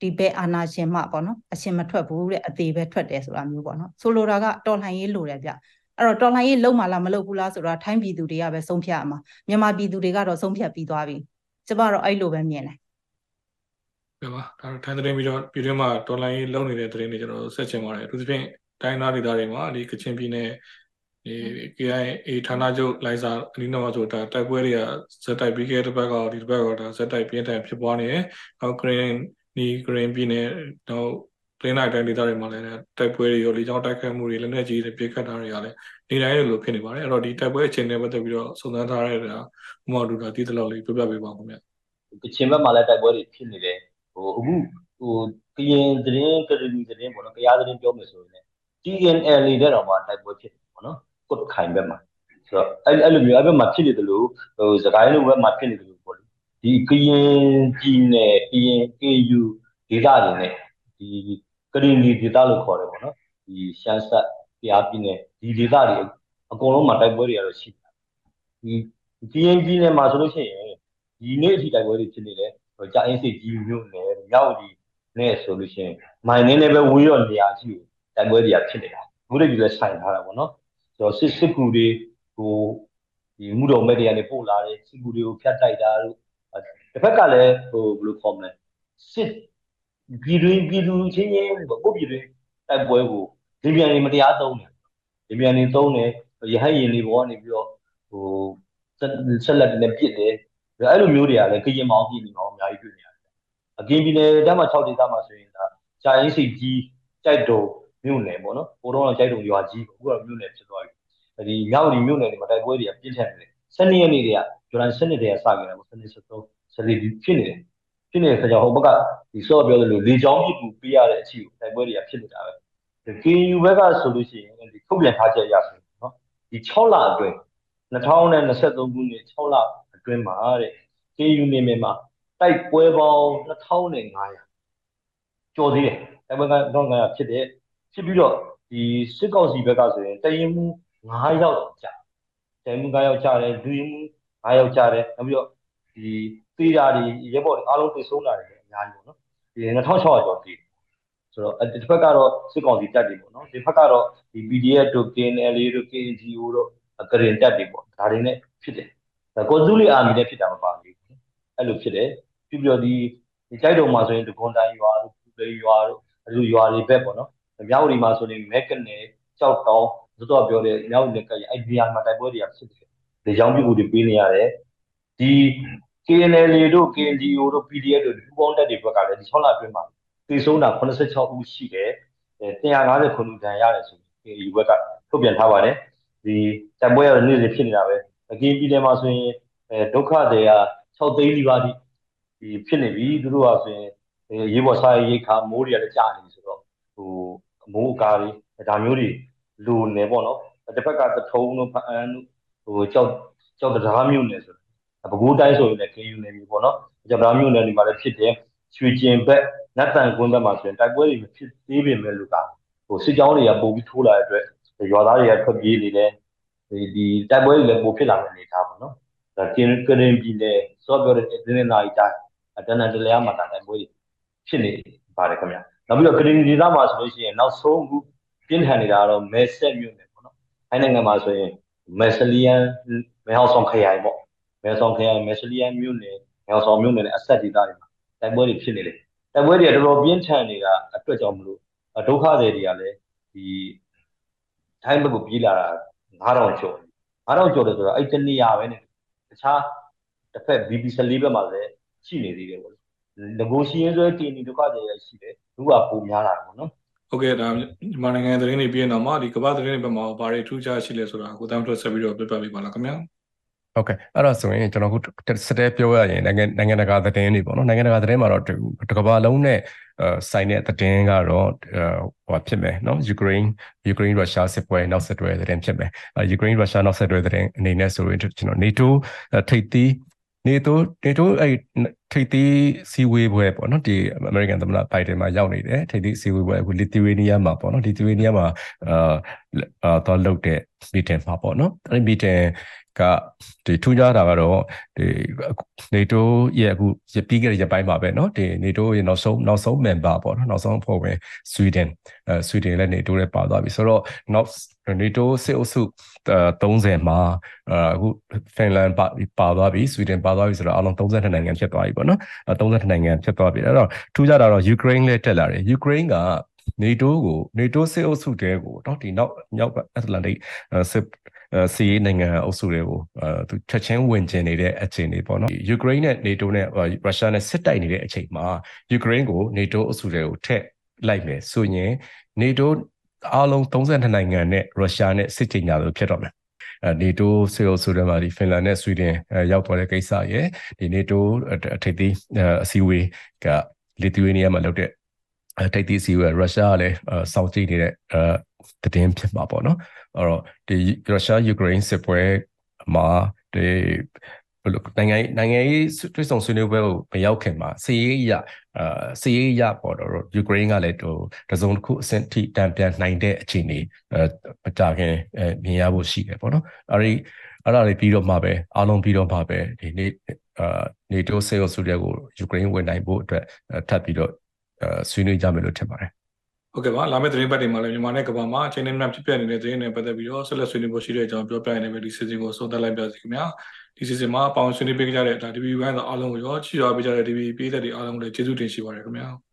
ဒီဘက်အာနာရှင်မှပေါ့နော်အရှင်မထွက်ဘူးတဲ့အသေးပဲထွက်တယ်ဆိုတာမျိုးပေါ့နော်ဆိုလိုတာကတော်လှန်ရေးလိုတယ်ဗျအဲ့တော့တော်လှန်ရေးလုံးမလားမလုပ်ဘူးလားဆိုတာထိုင်းပြည်သူတွေကပဲဆုံးဖြတ်ရမှာမြန်မာပြည်သူတွေကတော့ဆုံးဖြတ်ပြီးသွားပြီကျမတော့အဲ့လိုပဲမြင်တယ် ပြပါဒါတော့ထိုင်းသတင်းပြီးတော့ပြည်တွင်းမှာဒေါ်လာရေးလုံးနေတဲ့သတင်းတွေကျွန်တော်ဆက်ချင်ပါတယ်အထူးသဖြင့်တိုင်းသားဒေသတွေမှာဒီကချင်ပြည်နယ်ဒီ KIA ဌာနချုပ်လိုင်စာအနီးနားမှာဆိုတာတိုက်ပွဲတွေကဇက်တိုက်ပြီးခဲ့တဲ့ဘက်ကဒီဘက်ကဒါဇက်တိုက်ပြင်းထန်ဖြစ်ပွားနေတယ်။နောက်ဂရင်းနီဂရင်းပြည်နယ်တော့တိုင်းတိုင်းတိုင်းဒေသတွေမှာလည်းတိုက်ပွဲတွေရောလေကြောင်းတိုက်ခိုက်မှုတွေလက်နက်ကြီးတွေပြစ်ခတ်တာတွေကလည်းနေတိုင်းလိုဖြစ်နေပါတယ်။အဲ့တော့ဒီတိုက်ပွဲအခြေအနေပတ်သက်ပြီးတော့စုံစမ်းထားတဲ့ဒါဥမာဒူတာတည်တလောက်လေးပြပြပေးပါဦးခင်ဗျ။ကချင်ဘက်မှာလည်းတိုက်ပွဲတွေဖြစ်နေတယ် ဟိုအခုဟိုကရင်သတင်းကရဏီသတင်းပေါ့နော်ကြားသတင်းပြောမယ်ဆိုရင်လည်း TNL တဲ့တော့မှတိုက်ပွဲဖြစ်တယ်ပေါ့နော်ကုတ်ခိုင်ဘက်မှာဆိုတော့အဲ့အဲ့လိုမျိုးအဲ့ဘက်မှာဖြစ်နေတယ်လို့ဟိုစကိုင်းလိုဘက်မှာဖြစ်နေတယ်လို့ပေါ့လေဒီကရင်ပြည်နယ်ကရင် KU ဒေသတွေနဲ့ဒီကရင်နီဒေသလို့ခေါ်တယ်ပေါ့နော်ဒီရှမ်းဆက်ပြားပြည်နယ်ဒီဒေသတွေအကုန်လုံးမှာတိုက်ပွဲတွေကတော့ရှိတယ်ဒီကရင်ပြည်နယ်မှာဆိုလို့ရှိရင်ဒီနေ့အထိတိုက်ပွဲတွေဖြစ်နေတယ် ကြာအင်းစိတ်ကြီးမြို့နယ်မြောက်ကြီးနဲ့ဆိုလို့ရှိရင်မိုင်နေနဲ့ပဲဝေးတော့နေရာကြီးကိုတိုက်ပွဲတွေကဖြစ်နေတာဘုရားကြီးလည်းဆိုင်ထားတာပေါ့နော်ဆိုတော့စစ်စစ်ကူတွေဟိုဒီမှုတော်မဲ့တွေကနေပို့လာတယ်စစ်ကူတွေကိုဖျက်တိုက်တာတို့တစ်ဖက်ကလည်းဟိုဘယ်လိုခေါ်မလဲစစ်ပြည်တွင်းပြည်သူချင်းချင်းကိုပြည်တွင်းတိုက်ပွဲကိုဒီပြန်နေမတရားသုံးတယ်ဒီပြန်နေသုံးတယ်ရဟတ်ရင်တွေပေါ်ကနေပြီးတော့ဟိုဆက်လက်နဲ့ပြစ်တယ် အဲ့လိုမျိုးတွေကလည်းကရင်မောင်ပြည်နယ်မှာအများကြီးတွေ့နေရတယ်အကင်းပြည်နယ်တက်မှာ6ဒေသမှာဆိုရင်ဒါကြာရင်စိတ်ကြီးကြိုက်တုံမြို့နယ်ပေါ့နော်ပိုတော့ကြိုက်တုံရွာကြီးအခုကတော့မြို့နယ်ဖြစ်သွားပြီဒီမြောက်ဒီမြို့နယ်တွေမှာတိုက်ပွဲတွေကပြင်းထန်နေတယ်12ရက်နေ့တည်းကဇူလိုင်12တည်းကစခဲ့တယ်ပေါ့12 13 14ဖြစ်နေတယ်ဖြစ်နေတဲ့ခါကျဟိုဘက်ကဒီဆော့ပြောသလိုလေချောင်းပြစ်ပူပေးရတဲ့အချီကိုတိုက်ပွဲတွေကဖြစ်နေတာပဲဒီ KU ဘက်ကဆိုလို့ရှိရင်ဒီထုတ်ပြန်ထားချက်ရဆိုနော်ဒီ6လအတွင်း2023ခုနှစ်6လ အတွင်းမှာတဲ့ KU နေမြေမှာတိုက်ပွဲပေါင်း2500ကျော်သေးတယ်တိုက်ပွဲကတော့900ဖြစ်တယ်ဖြစ်ပြီးတော့ဒီစစ်ကောက်စီဘက်ကဆိုရင်တရင်မှု9ယောက်တော့ကြာတရင်မှု9ယောက်ကြာတယ်လူရင်မှု9ယောက်ကြာတယ်နောက်ပြီးတော့ဒီသေးတာတွေရဲဘော်တွေအားလုံးသိဆုံးတာတွေအများကြီးပေါ့နော်ဒီ2600ကျော်သေးတယ်ဆိုတော့တစ်ဖက်ကတော့စစ်ကောင်စီတက်တယ်ပေါ့နော်ဒီဖက်ကတော့ဒီ PDF တို့ KNL တို့ KNGO တို့ကရင်တက်တယ်ပေါ့ဒါတွေနဲ့ဖြစ်တယ် ဒါကိုစုလီအာမီနဲ့ဖြစ်တာမပါဘူးအဲ့လိုဖြစ်တယ်ပြီးပြီးတော့ဒီဒီကြိုက်တုံမှာဆိုရင်ဒဂွန်တိုင်ရွာတို့ပူလေရွာတို့အဲ့လိုရွာတွေဘက်ပေါ့နော်မြောက်ရီမှာဆိုရင်မဲကနေကြောက်တောင်းသတော်ပြောတဲ့မြောက်ရီကအဲ့ဒီဟာမှာတိုက်ပွဲတွေကဖြစ်တယ်လေကြောင်းပြုတ်တွေပေးနေရတယ်ဒီ KNL တို့ KNGO တို့ PDF တို့ဒီပူပေါင်းတက်တွေဘက်ကလည်းဒီ6လအတွင်းမှာတည်ဆုံးတာ86ဦးရှိတယ်150ခုလူတန်ရတယ်ဆိုပြီး KNU ဘက်ကထုတ်ပြန်ထားပါတယ်ဒီတိုက်ပွဲရတဲ့နေ့စဉ်ဖြစ်နေတာပဲ အကင်းပြည်နယ်မှာဆိုရင်အဲဒုက္ခတွေက6သိန်းလီပါတိဒီဖြစ်နေပြီသူတို့ကဆိုရင်ရေးပေါ်စားရိတ်ခါမိုးတွေကလည်းကြာနေပြီဆိုတော့ဟိုမိုးအကားတွေဒါမျိုးတွေလိုနေပေါ့နော်တစ်ဖက်ကသထုံးတို့ဖအန်းတို့ဟိုကြောက်ကြောက်တရားမျိုးနေဆိုပဲခူးတိုင်းဆိုရင်လည်း KU နေပြီပေါ့နော်ကြောက်တရားမျိုးနေဒီမှာလည်းဖြစ်တယ်ရွှေကျင်ဘက်နတ်တန်ကွန်းဘက်မှာဆိုရင်တိုက်ပွဲတွေမဖြစ်သေးပေမဲ့လို့ကဟိုစစ်ကြောင်းတွေကပို့ပြီးထိုးလာတဲ့အတွက်ရွာသားတွေကထွက်ပြေးနေတယ် ဒီဒီတိုက်ပွဲတွေလည်းပိုဖြစ်လာတဲ့အနေအထားပေါ့နော်ဒါကျင်းကရင်ပြည်နယ်စောပြောတဲ့တင်းနေနာရီတိုင်းအတန်းတန်တလျားမှာတိုက်ပွဲတွေဖြစ်နေပါတယ်ခင်ဗျာနောက်ပြီးတော့ကရင်ဒေသမှာဆိုလို့ရှိရင်နောက်ဆုံးအခုပြင်းထန်နေတာကတော့မဲဆက်မြို့နယ်ပေါ့နော်အဲနိုင်ငံမှာဆိုရင်မဲဆလီယန်မဲဟောက်ဆောင်ခရိုင်ပေါ့မဲဆောင်ခရိုင်မဲဆလီယန်မြို့နယ်မဲဟောက်ဆောင်မြို့နယ်နဲ့အဆက်ဒေသတွေမှာတိုက်ပွဲတွေဖြစ်နေတယ်တိုက်ပွဲတွေကတော်တော်ပြင်းထန်နေတာအတွက်ကြောင့်မလို့ဒုက္ခတွေတွေကလည်းဒီထိုင်းဘက်ကိုပြေးလာတာ 9000ကျော်9000ကျော်တယ်ဆိုတော့အဲ့တနေရာပဲနဲ့တခြားတစ်ဖက် BB14 ဘက်မှာလည်းရှိနေသေးတယ်ပေါ့ငကိုရှိရင်ဆိုတင်ဒီဒုက္ခတွေရရှိတယ်သူကပုံများလာတယ်ပေါ့နော်ဟုတ်ကဲ့ဒါမြန်မာနိုင်ငံသတင်းတွေပြီးရင်တော့မှဒီကမ္ဘာသတင်းတွေဘက်မှာဘာတွေထူးခြားရှိလဲဆိုတာကိုတမ်းထွက်ဆက်ပြီးတော့ပြပြပေးပါလားခင်ဗျာဟုတ်ကဲ့အဲ့ဒါဆိုရင်ကျွန်တော်ခုစတဲ့ပြောရရင်နိုင်ငံနိုင်ငံတကာသတင်းတွေပေါ့နော်နိုင်ငံတကာသတင်းမှာတော့တကဘာလုံးနဲ့အဲ ဆိုင်တဲ့သတင်းကတော့ဟိုဖြစ်မယ်နော်ယူကရိန်းယူကရိန်းရုရှားစစ်ပွဲနောက်ဆက်တွဲသတင်းဖြစ်မယ်အဲယူကရိန်းရုရှားနောက်ဆက်တွဲသတင်းအနေနဲ့ဆိုရင်ကျွန်တော် NATO ထိပ်သီး NATO NATO အဲ့ထိပ်သီးစီဝေးပွဲပေါ့နော်ဒီ American သမ္မတ Biden မှာရောက်နေတယ်ထိပ်သီးစီဝေးပွဲအခု Lithuania မှာပေါ့နော် Lithuania မှာအာတော့လုပ်တဲ့ meeting မှာပေါ့နော်အဲ့ meeting ကဒီထူးခြားတာကတော့ဒီ NATO ရဲ့အခုပြီးခဲ့တဲ့ရက်ပိုင်းမှာပဲเนาะဒီ NATO ရဲ့နောက်ဆုံးနောက်ဆုံး member ပေါ့နော်နောက်ဆုံးအဖွဲ့ဝင် Sweden အဲ Sweden လည်း NATO လည်းပါသွားပြီဆိုတော့နောက် NATO စစ်အုပ်စု30မှာအခု Finland ပါပါသွားပြီ Sweden ပါသွားပြီဆိုတော့အလုံး32နိုင်ငံဖြစ်သွားပြီပေါ့နော်32နိုင်ငံဖြစ်သွားပြီအဲ့တော့ထူးခြားတာတော့ Ukraine လည်းတက်လာတယ် Ukraine က NATO ကို NATO စစ်အုပ်စုတဲကိုเนาะဒီနောက်မြောက်အတ္တလန္တိတ်စစ် စီးနိုင်ငံအုပ်စုတွေကိုအဲသူချက်ချင်းဝင်ကျင်နေတဲ့အခြေအနေပေါ့နော်ယူကရိန်းနဲ့ NATO နဲ့ရုရှားနဲ့စစ်တိုက်နေတဲ့အချိန်မှာယူကရိန်းကို NATO အုပ်စုတွေကိုထက်လိုက်မယ်ဆိုရင် NATO အားလုံး32နိုင်ငံနဲ့ရုရှားနဲ့စစ်ကြေညာလို့ဖြစ်တော့မယ်အဲ NATO စေအုပ်စုတွေမှာဒီဖင်လန်နဲ့ဆွီဒင်ရောက်သွားတဲ့ကိစ္စရယ်ဒီ NATO အထိပ်သီးအစည်းအဝေးကလီသူယေးနီးယားမှာလုပ်တဲ့ထိပ်သီးအစည်းအဝေးရုရှားကလည်းစောင့်ကြည့်နေတဲ့ အဲတည်င်းဖြစ်မှာပေါ့နော်အဲ့တော့ဒီရုရှားယူကရိန်းစစ်ပွဲမှာဒီဘယ်လိုနိုင်ငံနိုင်ငံရေးတွဲဆောင်ဆွေးနွေးပွဲကိုမရောက်ခင်မှာစီးရေးရအာစီးရေးရပေါ်တော့ယူကရိန်းကလည်းဟိုတစုံတစ်ခုအဆင့်ထိတန်ပြန်နိုင်တဲ့အခြေအနေအဲမကြခင်အဲမြင်ရဖို့ရှိတယ်ပေါ့နော်အဲ့ဒီအဲ့ဒါတွေပြီးတော့မှပဲအားလုံးပြီးတော့မှပဲဒီနေ့အာနေတိုးဆေးအုပ်စုတွေကိုယူကရိန်းဝင်နိုင်ဖို့အတွက်ထပ်ပြီးတော့ဆွေးနွေးကြမယ်လို့ထင်ပါတယ် ဟုတ်ကဲ့ပါလာမယ့်သတင်းပတ်တွေမှာလည်းမြန်မာနဲ့ကမ္ဘာမှာအချိန်နဲ့များဖြစ်ပျက်နေတဲ့သတင်းတွေပတ်သက်ပြီးတော့ဆက်လက်ဆွေးနွေးဖို့ရှိတဲ့အကြောင်းပြောပြရနေပဲဒီ season ကိုဆုံးသက်လိုက်ပါစီခင်ဗျာဒီ season မှာပေါင်းဆွေးနွေးပေးကြတဲ့ဒါ DB1 ဆိုအားလုံးကိုရောချီရွာပေးကြတဲ့ DB ပြည်သက်တွေအားလုံးကိုလည်းကျေးဇူးတင်ရှိပါတယ်ခင်ဗျာ